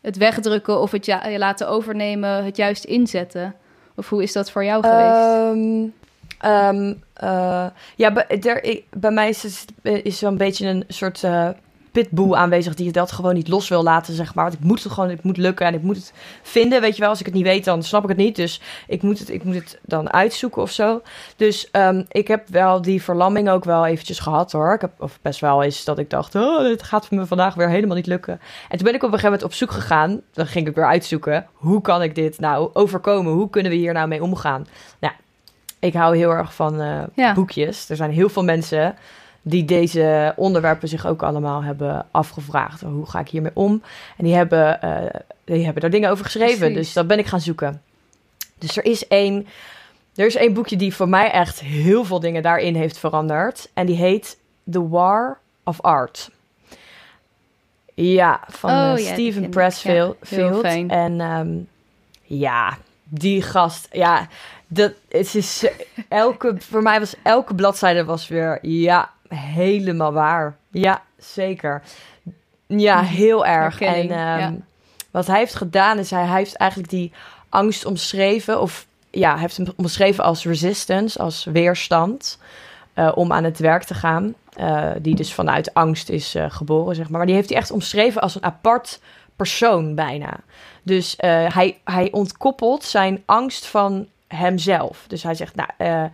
het wegdrukken of het ja, je laten overnemen, het juist inzetten? Of hoe is dat voor jou geweest? Ehm, ehm, eh, ja, bij, er, ik- bij mij is het is een beetje een soort eh pitbull aanwezig die dat gewoon niet los wil laten, zeg maar. Want ik moet het gewoon, het moet lukken en ik moet het vinden, weet je wel. Als ik het niet weet, dan snap ik het niet. Dus ik moet het, ik moet het dan uitzoeken of zo. Dus ehm, ik heb wel die verlamming ook wel eventjes gehad, hoor. Ik heb, of best wel eens dat ik dacht, oh, dit gaat me vandaag weer helemaal niet lukken. En toen ben ik op een gegeven moment op zoek gegaan. Dan ging ik weer uitzoeken, hoe kan ik dit nou overkomen? Hoe kunnen we hier nou mee omgaan? Nou, ik hou heel erg van eh, Ja. boekjes. Er zijn heel veel mensen die deze onderwerpen zich ook allemaal hebben afgevraagd. Hoe ga ik hiermee om? En die hebben, eh, die hebben daar dingen over geschreven. Precies. Dus dat ben ik gaan zoeken. Dus er is één, er is één boekje die voor mij echt heel veel dingen daarin heeft veranderd. En die heet The War of Art. Ja, van Oh, eh, ja, Steven. Pressfield. Ja, heel fijn. En ehm, ja, die gast, ja, dat het is elke voor mij was elke bladzijde was weer ja helemaal waar. Ja, zeker. Ja, heel erg. En ehm, ja. wat hij heeft gedaan is hij, hij heeft eigenlijk die angst omschreven of ja, hij heeft hem omschreven als resistance, als weerstand eh, om aan het werk te gaan. eh, die dus vanuit angst is eh, geboren, zeg maar. Maar die heeft hij echt omschreven als een apart persoon bijna. Dus hij, hij ontkoppelt zijn angst van hemzelf. Dus hij zegt, nou,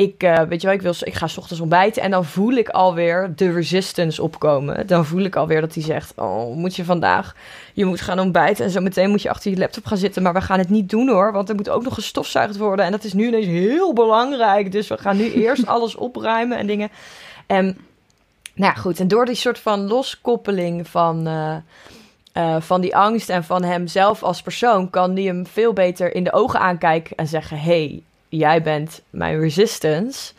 ik, eh, weet je wel, ik, wil, ik ga 's ochtends ontbijten en dan voel ik alweer de resistance opkomen. Dan voel ik alweer dat hij zegt, oh, moet je vandaag, je moet gaan ontbijten en zo meteen moet je achter je laptop gaan zitten. Maar we gaan het niet doen hoor, want er moet ook nog gestofzuigd worden en dat is nu ineens heel belangrijk. Dus we gaan nu eerst alles opruimen en dingen. En nou ja, goed, en door die soort van loskoppeling van... eh, eh, van die angst en van hemzelf als persoon kan die hem veel beter in de ogen aankijken en zeggen: hey, jij bent mijn resistance.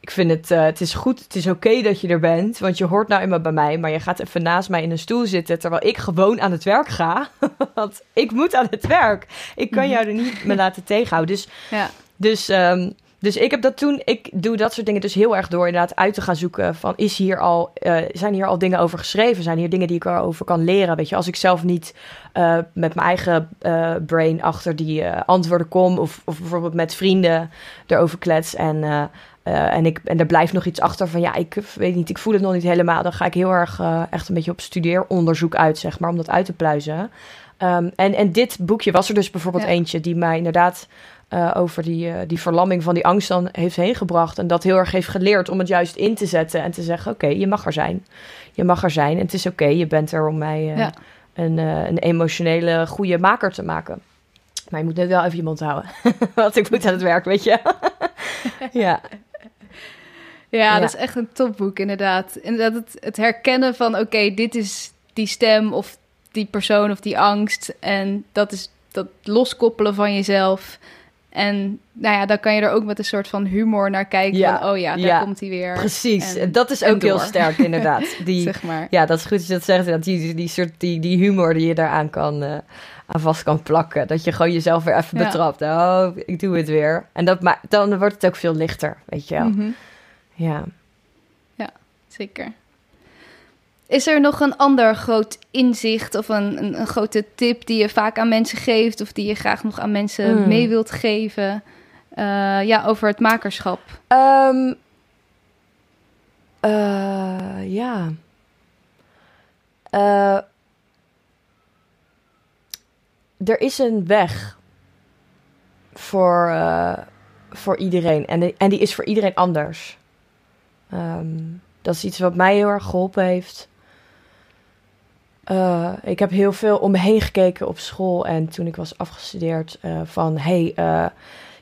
Ik vind het, eh, het is goed, het is oké dat je er bent, want je hoort nou eenmaal bij mij, maar je gaat even naast mij in een stoel zitten terwijl ik gewoon aan het werk ga. want ik moet aan het werk. Ik kan jou er niet me laten tegenhouden. Dus Ja. dus, ehm, dus ik heb dat toen, ik doe dat soort dingen dus heel erg door inderdaad uit te gaan zoeken van is hier al, eh, zijn hier al dingen over geschreven? Zijn hier dingen die ik erover kan leren? Weet je, als ik zelf niet eh, met mijn eigen eh, brain achter die antwoorden kom of, of bijvoorbeeld met vrienden erover klets en, en, ik, en er blijft nog iets achter van ja, ik weet niet, ik voel het nog niet helemaal. Dan ga ik heel erg echt een beetje op studeeronderzoek uit, zeg maar, om dat uit te pluizen. Ehm, en, en dit boekje was er dus bijvoorbeeld Ja. eentje die mij inderdaad eh, over die, eh, die verlamming van die angst dan heeft heen gebracht. En dat heel erg heeft geleerd om het juist in te zetten en te zeggen: Oké, je mag er zijn. Je mag er zijn en het is oké, je bent er om mij, eh, Ja. een, een emotionele, goede maker te maken. Maar je moet net wel even je mond houden. Want ik moet aan het werk, weet je. ja. Ja, dat is echt een topboek, inderdaad. Inderdaad, het, het herkennen van, oké, dit is die stem of die persoon of die angst. En dat is dat loskoppelen van jezelf. En nou ja, dan kan je er ook met een soort van humor naar kijken. Ja, van, oh ja, daar komt hij weer. Precies, en, dat is ook heel sterk inderdaad. Die, zeg maar. Ja, dat is goed dat je dat zegt. Dat die, die, soort, die, die humor die je daaraan kan, uh, aan vast kan plakken. Dat je gewoon jezelf weer even betrapt. Oh, ik doe het weer. En dat, maar, dan wordt het ook veel lichter, weet je wel. Mhm. Ja. Ja, zeker. Is er nog een ander groot inzicht of een, een, een, grote tip die je vaak aan mensen geeft of die je graag nog aan mensen hmm. mee wilt geven? Uh, ja, over het makerschap. Um, uh, ja. Uh, er is een weg voor, voor iedereen en, en die is voor iedereen anders. Um, dat is iets wat mij heel erg geholpen heeft. Uh, ik heb heel veel om me heen gekeken op school. En toen ik was afgestudeerd, uh, van hey, uh,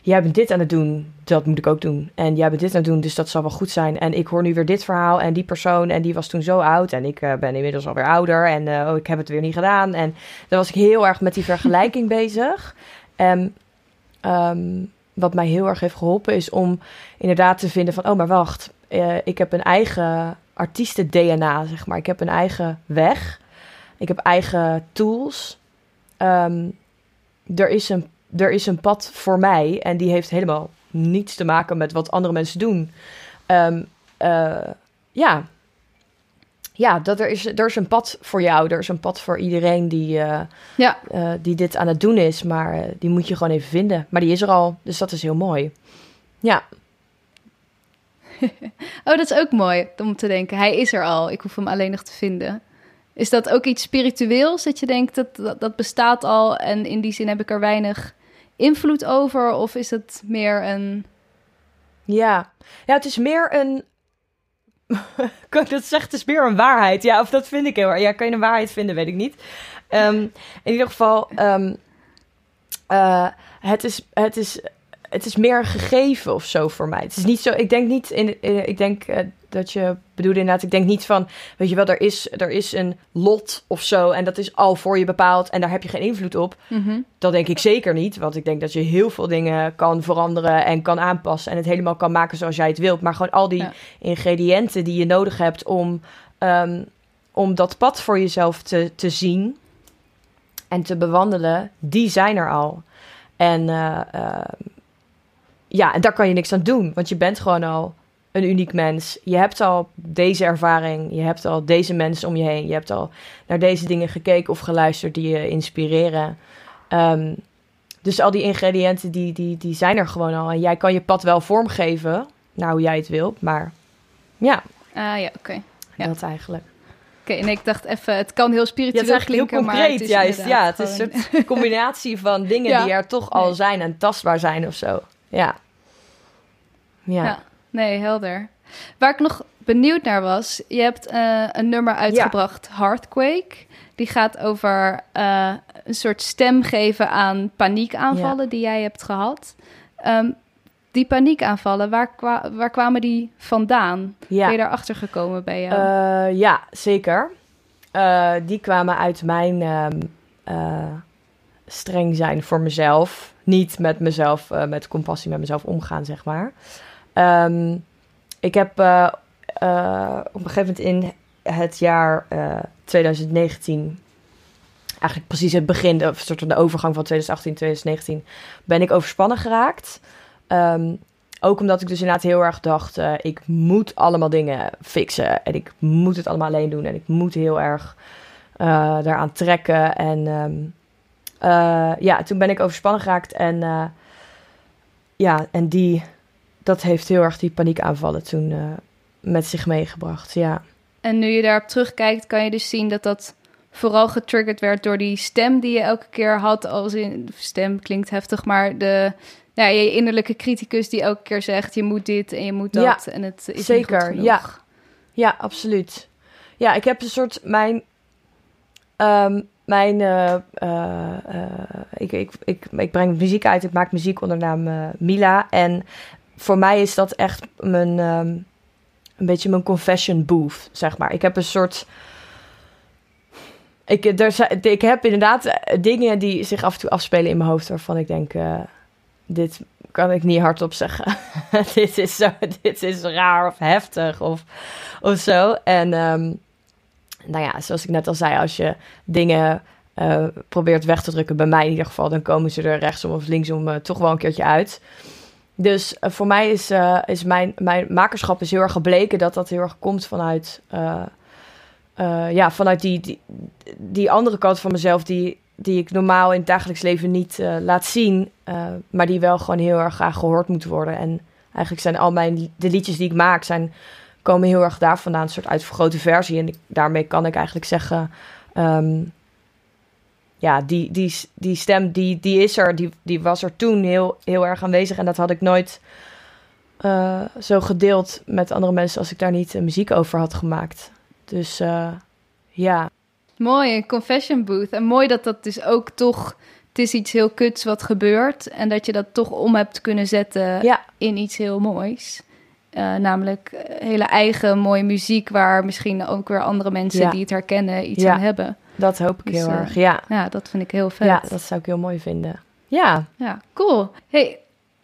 jij bent dit aan het doen, dat moet ik ook doen. En jij bent dit aan het doen, dus dat zal wel goed zijn. En ik hoor nu weer dit verhaal en die persoon en die was toen zo oud. En ik ben inmiddels alweer ouder en oh, ik heb het weer niet gedaan. En dan was ik heel erg met die vergelijking bezig. En um, wat mij heel erg heeft geholpen is om inderdaad te vinden van, oh maar wacht, ik heb een eigen artiesten-DNA, zeg maar. Ik heb een eigen weg. Ik heb eigen tools. Ehm, er, is een, er is een pad voor mij en die heeft helemaal niets te maken met wat andere mensen doen. Um, ja, ja dat er, is, er is een pad voor jou. Er is een pad voor iedereen die, uh, ja. Uh, die dit aan het doen is. Maar die moet je gewoon even vinden. Maar die is er al, dus dat is heel mooi. Ja. oh, dat is ook mooi om te denken. Hij is er al. Ik hoef hem alleen nog te vinden. Is dat ook iets spiritueels dat je denkt dat, dat, bestaat al en in die zin heb ik er weinig invloed over? Of is het meer een. Ja, ja het is meer een. dat zeggen? Het is meer een waarheid. Ja, of dat vind ik heel erg. Ja, kan je een waarheid vinden? Weet ik niet. Ehm, in ieder geval, um, het, is, het, is, het is meer gegeven of zo voor mij. Het is niet zo. Ik denk niet in. ik denk uh, dat je bedoelde inderdaad, ik denk niet van, weet je wel, er is, er is een lot of zo en dat is al voor je bepaald en daar heb je geen invloed op. Mm Dat denk ik zeker niet, want ik denk dat je heel veel dingen kan veranderen en kan aanpassen en het helemaal kan maken zoals jij het wilt. Maar gewoon al die ingrediënten die je nodig hebt om, um, om dat pad voor jezelf te, te zien en te bewandelen, die zijn er al. En uh, uh, ja, en daar kan je niks aan doen, want je bent gewoon al een uniek mens. Je hebt al deze ervaring. Je hebt al deze mensen om je heen. Je hebt al naar deze dingen gekeken of geluisterd die je inspireren. Um, dus al die ingrediënten, die, die, die zijn er gewoon al. En jij kan je pad wel vormgeven naar hoe jij het wilt. Maar ja. Ah ja, oké. Ja. Dat eigenlijk. Oké, en ik dacht even, het kan heel spiritueel ja, klinken, heel concreet, maar het is juist. Ja, het is een soort combinatie van dingen die er toch al zijn en tastbaar zijn of zo. Ja. Ja. ja. Nee, helder. Waar ik nog benieuwd naar was, je hebt uh, een nummer uitgebracht, ja. Heartquake. Die gaat over uh, een soort stem geven aan paniekaanvallen ja. die jij hebt gehad. Um, die paniekaanvallen, waar, kwa waar kwamen die vandaan? Ja. Ben je daarachter gekomen bij jou? Uh, ja, zeker. die kwamen uit mijn um, streng zijn voor mezelf. Niet met mezelf, met compassie met mezelf omgaan, zeg maar. Um, ik heb uh, uh, op een gegeven moment in het jaar uh, eh, 2019, eigenlijk precies het begin, of soort van de overgang van 2018, 2019, ben ik overspannen geraakt. Um, ook omdat ik dus inderdaad heel erg dacht, ik moet allemaal dingen fixen en ik moet het allemaal alleen doen en ik moet heel erg daaraan trekken. En um, ja, toen ben ik overspannen geraakt en ja, en die dat heeft heel erg die paniekaanvallen toen uh, met zich meegebracht. Ja. En nu je daarop terugkijkt, kan je dus zien dat dat vooral getriggerd werd door die stem die je elke keer had. Als in stem klinkt heftig, maar de ja, je innerlijke criticus die elke keer zegt: je moet dit en je moet dat. Ja, en het is zeker. Ja. ja, absoluut. Ja, ik heb een soort mijn. Um, mijn, uh, uh, ik, ik, ik, ik breng muziek uit. Ik maak muziek onder naam Mila. En voor mij is dat echt mijn, um, een beetje mijn confession booth, zeg maar. Ik heb een soort... Ik, er, ik heb inderdaad dingen die zich af en toe afspelen in mijn hoofd... waarvan ik denk, dit kan ik niet hardop zeggen. dit, is zo, dit is raar of heftig of, of zo. En... Um, nou ja, zoals ik net al zei, als je dingen uh, probeert weg te drukken, bij mij in ieder geval, dan komen ze er rechtsom of linksom toch wel een keertje uit. Dus uh, voor mij is, is mijn, mijn makerschap is heel erg gebleken dat dat heel erg komt vanuit, ja, vanuit die, die, andere kant van mezelf die, die ik normaal in het dagelijks leven niet laat zien, maar die wel gewoon heel erg graag gehoord moeten worden. En eigenlijk zijn al mijn, de liedjes die ik maak, zijn komen heel erg daar vandaan, een soort uitvergrote versie. En daarmee kan ik eigenlijk zeggen, um, ja, die, die, die stem, die, die is er, die, die was er toen heel, heel erg aanwezig. En dat had ik nooit uh, zo gedeeld met andere mensen als ik daar niet uh, muziek over had gemaakt. Dus uh, ja. Mooi, een confession booth. En mooi dat dat dus ook toch het is iets heel kuts wat gebeurt en dat je dat toch om hebt kunnen zetten ja. in iets heel moois. Namelijk hele eigen mooie muziek waar misschien ook weer andere mensen die het herkennen iets aan hebben. Dat hoop ik dus, heel uh, erg, ja. Ja, dat vind ik heel vet. Ja, dat zou ik heel mooi vinden. Ja. Ja, cool. Hey,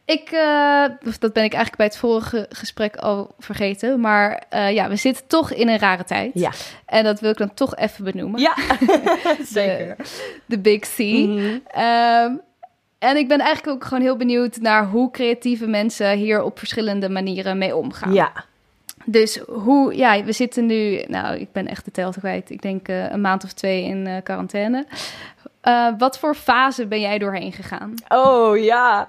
ik, uh, dat ben ik eigenlijk bij het vorige gesprek al vergeten. Maar ja, we zitten toch in een rare tijd. Ja. En dat wil ik dan toch even benoemen. Ja, zeker. De Big C. Mm -hmm. En ik ben eigenlijk ook gewoon heel benieuwd naar hoe creatieve mensen hier op verschillende manieren mee omgaan. Ja. Dus hoe, ja, we zitten nu, nou, ik ben echt de tel kwijt. Ik denk uh, een maand of twee in uh, quarantaine. Uh, wat voor fase ben jij doorheen gegaan? Oh ja,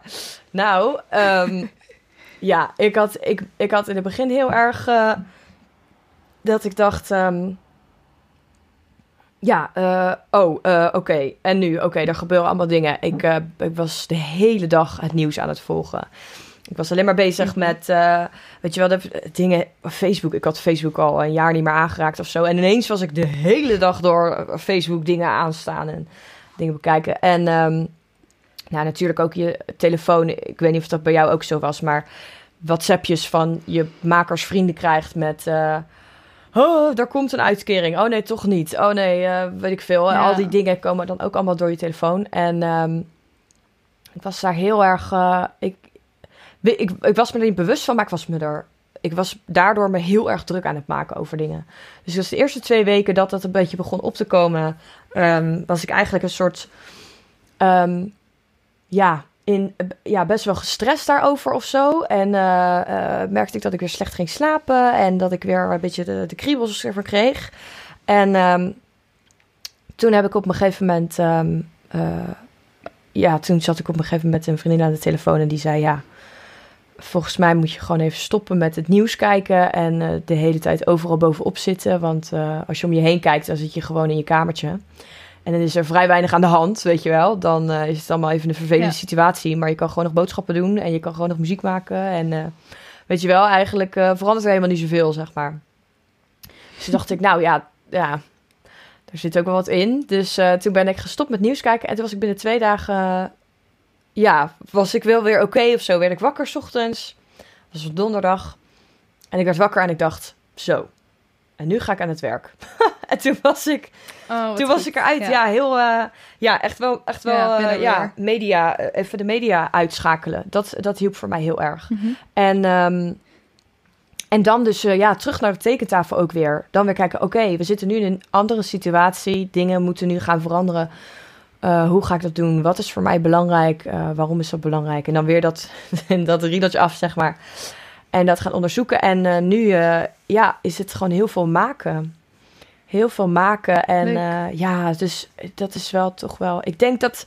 nou, um, ja, ik had, ik, ik had in het begin heel erg dat ik dacht. Um, ja, oh, oké. En nu? Oké, er gebeuren allemaal dingen. Ik, ik, was de hele dag het nieuws aan het volgen. Ik was alleen maar bezig mhm. met, weet je wel, de dingen... Facebook, ik had Facebook al een jaar niet meer aangeraakt of zo. En ineens was ik de hele dag door Facebook dingen aanstaan en dingen bekijken. En um, nou, natuurlijk ook je telefoon. Ik weet niet of dat bij jou ook zo was, maar... WhatsAppjes van je makersvrienden krijgt met Oh, daar komt een uitkering. Oh nee, toch niet. Oh nee, uh, weet ik veel. Al die dingen komen dan ook allemaal door je telefoon. En um, ik was daar heel erg. Uh, ik, ik, ik was me er niet bewust van, maar ik was me er. Ik was daardoor me heel erg druk aan het maken over dingen. Dus de eerste twee weken dat dat een beetje begon op te komen, um, was ik eigenlijk een soort. Um, ja, in, ja, best wel gestrest daarover of zo. En uh, uh, merkte ik dat ik weer slecht ging slapen. En dat ik weer een beetje de, kriebels ervan kreeg. En um, toen heb ik op een gegeven moment... Uh, ja, toen zat ik op een gegeven moment een vriendin aan de telefoon en die zei... Ja, volgens mij moet je gewoon even stoppen met het nieuws kijken... en de hele tijd overal bovenop zitten. Want als je om je heen kijkt, dan zit je gewoon in je kamertje... En dan is er vrij weinig aan de hand, weet je wel. Dan uh, is het allemaal even een vervelende situatie. Maar je kan gewoon nog boodschappen doen en je kan gewoon nog muziek maken. En weet je wel, eigenlijk verandert er helemaal niet zoveel, zeg maar. Dus toen dacht ik, nou ja, ja, er zit ook wel wat in. Dus toen ben ik gestopt met nieuws kijken. En toen was ik binnen twee dagen, ja, was ik wel weer oké okay of zo. Werd ik wakker s ochtends. was op donderdag. En ik werd wakker en ik dacht, zo, en nu ga ik aan het werk. en toen was ik, oh, toen was ik eruit. Ja, ja heel, uh, ja, echt wel, echt wel, ja, uh, ja media, uh, even de media uitschakelen. Dat, dat hielp voor mij heel erg. Mm -hmm. En, um, en dan dus, ja, terug naar de tekentafel ook weer. Dan weer kijken, oké, okay, we zitten nu in een andere situatie. Dingen moeten nu gaan veranderen. Hoe ga ik dat doen? Wat is voor mij belangrijk? waarom is dat belangrijk? En dan weer dat, dat riedeltje af, zeg maar. En dat gaan onderzoeken. En uh, nu ja, is het gewoon heel veel maken. Heel veel maken. En ja, dus dat is wel toch wel. Ik denk dat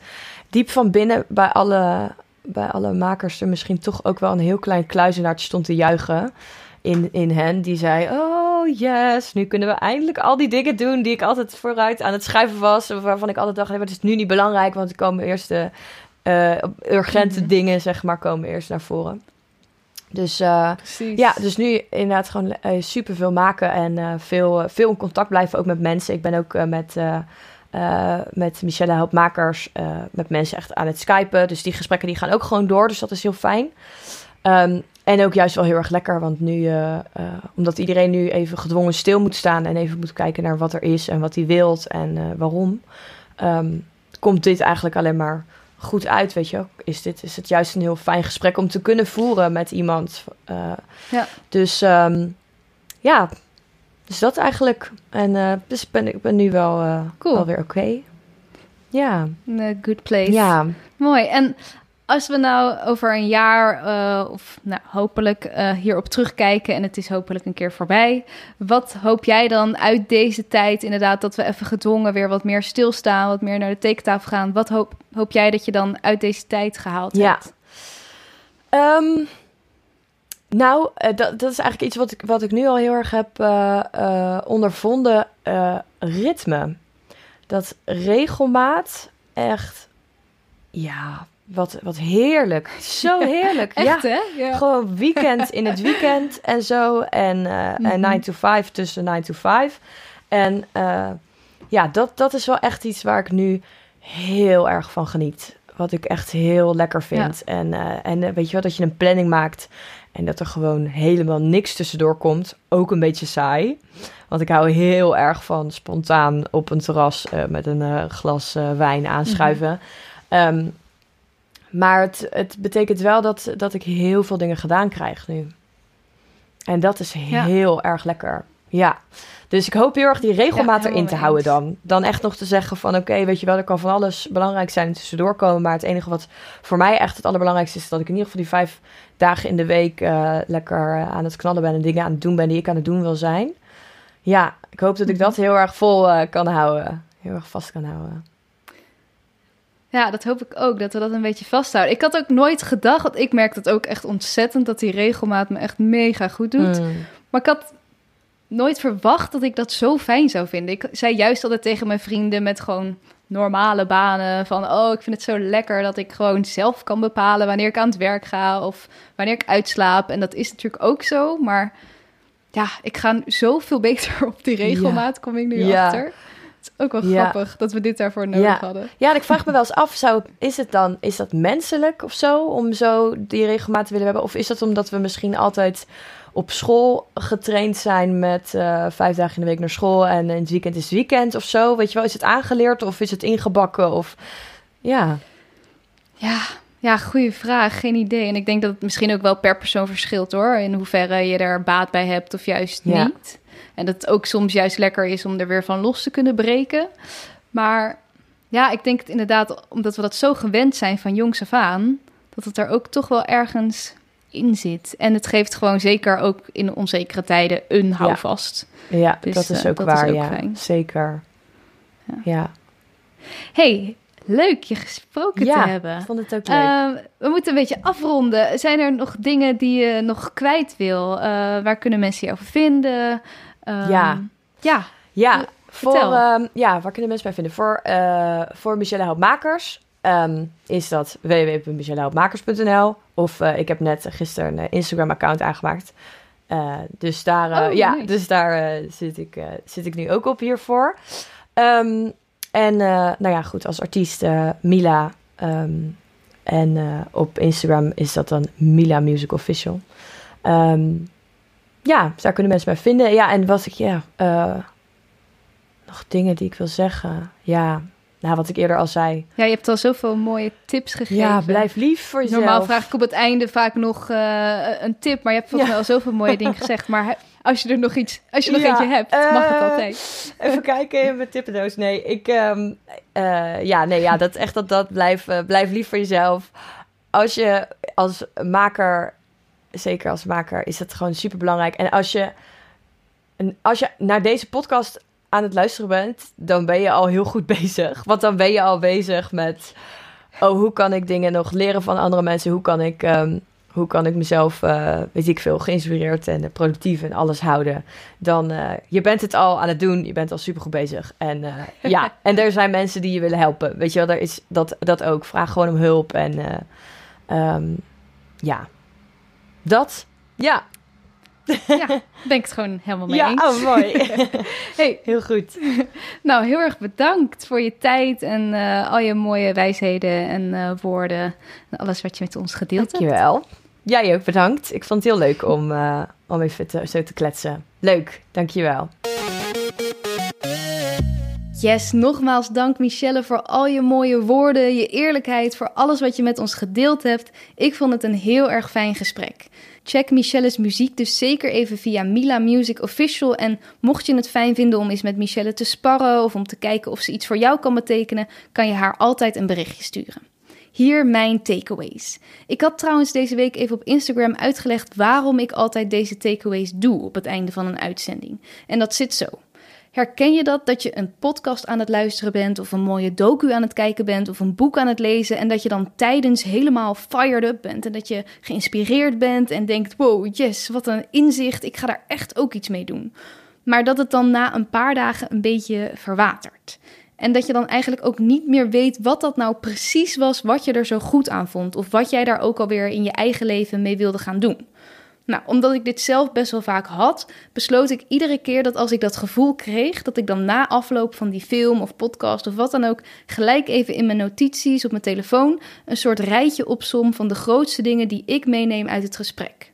diep van binnen bij alle, bij alle makers er misschien toch ook wel een heel klein kluizenaartje stond te juichen. In, in hen. Die zei: Oh yes, nu kunnen we eindelijk al die dingen doen die ik altijd vooruit aan het schrijven was. Waarvan ik altijd dacht: hey, het is nu niet belangrijk, want er komen eerst de urgente mm -hmm. dingen, zeg maar, komen eerst naar voren. Dus uh, ja, dus nu inderdaad gewoon uh, super veel maken en veel, veel in contact blijven ook met mensen. Ik ben ook met eh, met Michelle Helpmakers, uh, met mensen echt aan het skypen. Dus die gesprekken die gaan ook gewoon door, dus dat is heel fijn. Um, en ook juist wel heel erg lekker, want nu, uh, omdat iedereen nu even gedwongen stil moet staan en even moet kijken naar wat er is en wat hij wilt en waarom, um, komt dit eigenlijk alleen maar goed uit, weet je. Is, dit, is het juist een heel fijn gesprek om te kunnen voeren met iemand. ja. Dus um, ja, dus dat eigenlijk. En dus ben, ik ben nu wel, cool. wel weer oké. Ja. A good place. Ja. Mooi. En als we nou over een jaar, uh, of nou, hopelijk hierop terugkijken en het is hopelijk een keer voorbij. Wat hoop jij dan uit deze tijd, inderdaad, dat we even gedwongen weer wat meer stilstaan, wat meer naar de tekentafel gaan. Wat hoop, hoop jij dat je dan uit deze tijd gehaald ja. hebt? Um, nou, uh, dat, dat is eigenlijk iets wat ik, wat ik nu al heel erg heb uh, uh, ondervonden. ritme. Dat regelmaat echt, ja, wat, wat heerlijk. Zo heerlijk. echt, ja. hè? Ja. Gewoon weekend in het weekend en zo. En, mm -hmm. en 9 to 5 tussen 9 to 5. En ja, dat, dat is wel echt iets waar ik nu heel erg van geniet. Wat ik echt heel lekker vind. Ja. En, en weet je wel, dat je een planning maakt. En dat er gewoon helemaal niks tussendoor komt. Ook een beetje saai. Want ik hou heel erg van spontaan op een terras uh, met een uh, glas wijn aanschuiven. Mm -hmm. um, maar het, het betekent wel dat, dat ik heel veel dingen gedaan krijg nu. En dat is heel ja. erg lekker. Ja. Dus ik hoop heel erg die regelmaat ja, erin te houden dan. Dan echt nog te zeggen van oké, okay, weet je wel, er kan van alles belangrijk zijn en tussendoor komen. Maar het enige wat voor mij echt het allerbelangrijkste is, dat ik in ieder geval die vijf dagen in de week uh, lekker aan het knallen ben en dingen aan het doen ben die ik aan het doen wil zijn. Ja, ik hoop dat ik dat heel erg vol uh, kan houden. Heel erg vast kan houden. Ja, dat hoop ik ook, dat we dat een beetje vasthouden. Ik had ook nooit gedacht, want ik merk dat ook echt ontzettend, dat die regelmaat me echt mega goed doet. Mm. Maar ik had nooit verwacht dat ik dat zo fijn zou vinden. Ik zei juist altijd tegen mijn vrienden met gewoon normale banen van oh, ik vind het zo lekker dat ik gewoon zelf kan bepalen wanneer ik aan het werk ga of wanneer ik uitslaap. En dat is natuurlijk ook zo, maar ja, ik ga zoveel beter op die regelmaat, ja. kom ik nu ja. achter. Het is ook wel ja. grappig dat we dit daarvoor nodig hadden. Ja, ik vraag me wel eens af, zou, is het dan, is dat menselijk of zo, om zo die regelmaat te willen hebben? Of is dat omdat we misschien altijd op school getraind zijn met uh, vijf dagen in de week naar school en in het weekend is het weekend of zo? Weet je wel, is het aangeleerd of is het ingebakken of ja? Ja, ja, goede vraag. Geen idee. En ik denk dat het misschien ook wel per persoon verschilt hoor, in hoeverre je er baat bij hebt of juist ja. niet. En dat het ook soms juist lekker is om er weer van los te kunnen breken. Maar ja, ik denk het inderdaad, omdat we dat zo gewend zijn van jongs af aan, dat het er ook toch wel ergens in zit. En het geeft gewoon zeker ook in onzekere tijden een houvast. Ja, ja dus, dat is ook uh, dat waar. Is ook ja, fijn. zeker. Ja. ja. Hey, leuk je gesproken ja, te hebben. Ik vond het ook leuk. Uh, we moeten een beetje afronden. Zijn er nog dingen die je nog kwijt wil? Uh, waar kunnen mensen je over vinden? Um, ja. Ja. Ja. Voor, um, ja, waar kunnen mensen mij vinden? Voor, uh, voor Michelle Houtmakers um, is dat www.michellehoutmakers.nl. Of uh, ik heb net gisteren een Instagram-account aangemaakt. Uh, dus daar, oh, ja, nice. dus daar zit, ik, zit ik nu ook op hiervoor. Um, en nou ja, goed, als artiest Mila. En op Instagram is dat dan Mila Music Official. Ja, daar kunnen mensen mij vinden. Ja, en was ik, ja, nog dingen die ik wil zeggen. Ja, nou, wat ik eerder al zei. Ja, je hebt al zoveel mooie tips gegeven. Ja, blijf lief voor jezelf. Normaal vraag ik op het einde vaak nog uh, een tip, maar je hebt volgens mij al zoveel mooie dingen gezegd. Maar als je er nog iets, als je nog ja, eentje hebt, uh, mag het altijd. Even kijken in mijn tippendoos. Nee, ik, um, uh, ja, nee, ja, dat echt dat, dat blijf, blijf lief voor jezelf. Als je als maker, zeker als maker, is dat gewoon super belangrijk. En als je, als je naar deze podcast aan het luisteren bent, dan ben je al heel goed bezig. Want dan ben je al bezig met, oh, hoe kan ik dingen nog leren van andere mensen? Hoe kan ik, um, hoe kan ik mezelf, uh, weet ik veel, geïnspireerd en productief en alles houden? Dan, uh, je bent het al aan het doen, je bent al super goed bezig. En uh, ja, en er zijn mensen die je willen helpen. Weet je wel, daar is dat, dat ook. Vraag gewoon om hulp en um, ja, dat, ja. Ja, ben ik het gewoon helemaal mee ja, eens. oh, mooi. Hey, Heel goed. nou, heel erg bedankt voor je tijd en eh, al je mooie wijsheden en eh, woorden. En alles wat je met ons gedeeld hebt. Dankjewel. Jij ook bedankt. Ik vond het heel leuk om, eh, om even te, zo te kletsen. Leuk, dankjewel. Yes, nogmaals dank Michelle voor al je mooie woorden, je eerlijkheid, voor alles wat je met ons gedeeld hebt. Ik vond het een heel erg fijn gesprek. Check Michelle's muziek dus zeker even via Mila Music Official. En mocht je het fijn vinden om eens met Michelle te sparren of om te kijken of ze iets voor jou kan betekenen, kan je haar altijd een berichtje sturen. Hier mijn takeaways. Ik had trouwens deze week even op Instagram uitgelegd waarom ik altijd deze takeaways doe op het einde van een uitzending. En dat zit zo. Herken je dat dat je een podcast aan het luisteren bent of een mooie docu aan het kijken bent of een boek aan het lezen en dat je dan tijdens helemaal fired up bent en dat je geïnspireerd bent en denkt: "Wow, yes, wat een inzicht, ik ga daar echt ook iets mee doen." Maar dat het dan na een paar dagen een beetje verwatert. En dat je dan eigenlijk ook niet meer weet wat dat nou precies was wat je er zo goed aan vond of wat jij daar ook alweer in je eigen leven mee wilde gaan doen. Nou, omdat ik dit zelf best wel vaak had, besloot ik iedere keer dat als ik dat gevoel kreeg, dat ik dan na afloop van die film of podcast of wat dan ook, gelijk even in mijn notities op mijn telefoon een soort rijtje opsom van de grootste dingen die ik meeneem uit het gesprek.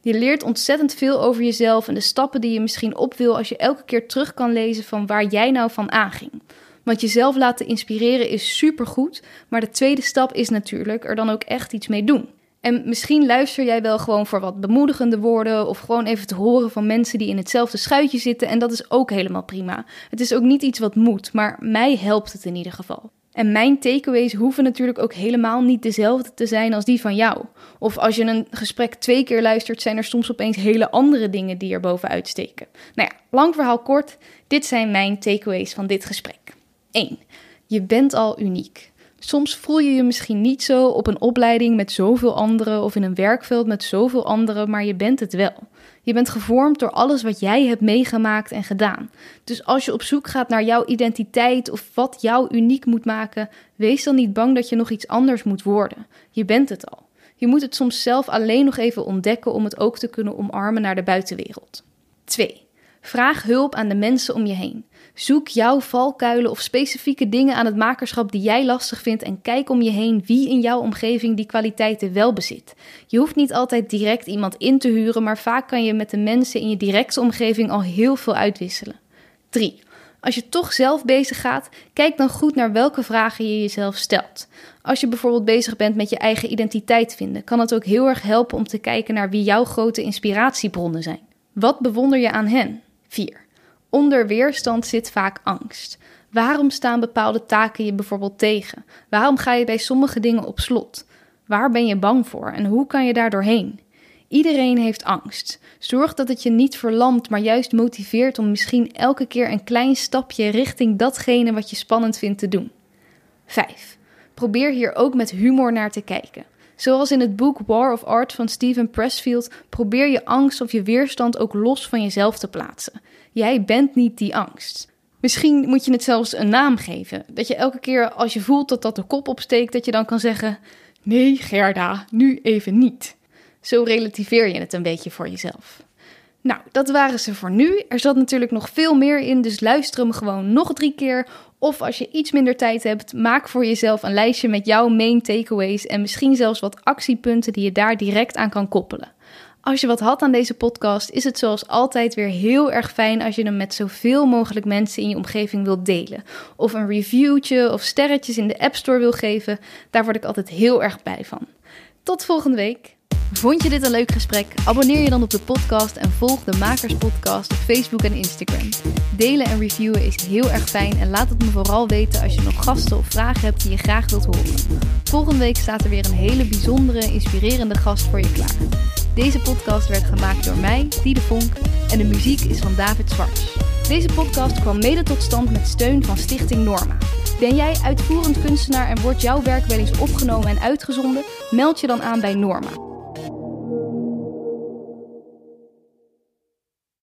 Je leert ontzettend veel over jezelf en de stappen die je misschien op wil als je elke keer terug kan lezen van waar jij nou van aanging. Want jezelf laten inspireren is supergoed, maar de tweede stap is natuurlijk er dan ook echt iets mee doen. En misschien luister jij wel gewoon voor wat bemoedigende woorden of gewoon even te horen van mensen die in hetzelfde schuitje zitten en dat is ook helemaal prima. Het is ook niet iets wat moet, maar mij helpt het in ieder geval. En mijn takeaways hoeven natuurlijk ook helemaal niet dezelfde te zijn als die van jou. Of als je een gesprek twee keer luistert, zijn er soms opeens hele andere dingen die er bovenuit steken. Nou ja, lang verhaal kort, dit zijn mijn takeaways van dit gesprek. 1. Je bent al uniek. Soms voel je je misschien niet zo op een opleiding met zoveel anderen of in een werkveld met zoveel anderen, maar je bent het wel. Je bent gevormd door alles wat jij hebt meegemaakt en gedaan. Dus als je op zoek gaat naar jouw identiteit of wat jou uniek moet maken, wees dan niet bang dat je nog iets anders moet worden. Je bent het al. Je moet het soms zelf alleen nog even ontdekken om het ook te kunnen omarmen naar de buitenwereld. 2. Vraag hulp aan de mensen om je heen. Zoek jouw valkuilen of specifieke dingen aan het makerschap die jij lastig vindt en kijk om je heen wie in jouw omgeving die kwaliteiten wel bezit. Je hoeft niet altijd direct iemand in te huren, maar vaak kan je met de mensen in je directe omgeving al heel veel uitwisselen. 3. Als je toch zelf bezig gaat, kijk dan goed naar welke vragen je jezelf stelt. Als je bijvoorbeeld bezig bent met je eigen identiteit vinden, kan het ook heel erg helpen om te kijken naar wie jouw grote inspiratiebronnen zijn. Wat bewonder je aan hen? 4. Onder weerstand zit vaak angst. Waarom staan bepaalde taken je bijvoorbeeld tegen? Waarom ga je bij sommige dingen op slot? Waar ben je bang voor en hoe kan je daar doorheen? Iedereen heeft angst. Zorg dat het je niet verlamt, maar juist motiveert om misschien elke keer een klein stapje richting datgene wat je spannend vindt te doen. 5. Probeer hier ook met humor naar te kijken. Zoals in het boek War of Art van Steven Pressfield, probeer je angst of je weerstand ook los van jezelf te plaatsen. Jij bent niet die angst. Misschien moet je het zelfs een naam geven. Dat je elke keer als je voelt dat dat de kop opsteekt, dat je dan kan zeggen: Nee, Gerda, nu even niet. Zo relativeer je het een beetje voor jezelf. Nou, dat waren ze voor nu. Er zat natuurlijk nog veel meer in, dus luister hem gewoon nog drie keer. Of als je iets minder tijd hebt, maak voor jezelf een lijstje met jouw main takeaways en misschien zelfs wat actiepunten die je daar direct aan kan koppelen. Als je wat had aan deze podcast, is het zoals altijd weer heel erg fijn als je hem met zoveel mogelijk mensen in je omgeving wilt delen. Of een reviewtje of sterretjes in de App Store wil geven. Daar word ik altijd heel erg blij van. Tot volgende week. Vond je dit een leuk gesprek? Abonneer je dan op de podcast en volg de Makers Podcast op Facebook en Instagram. Delen en reviewen is heel erg fijn en laat het me vooral weten als je nog gasten of vragen hebt die je graag wilt horen. Volgende week staat er weer een hele bijzondere, inspirerende gast voor je klaar. Deze podcast werd gemaakt door mij, Diede Vonk, en de muziek is van David Zwarts. Deze podcast kwam mede tot stand met steun van Stichting Norma. Ben jij uitvoerend kunstenaar en wordt jouw werk wel eens opgenomen en uitgezonden? Meld je dan aan bij Norma. thank you.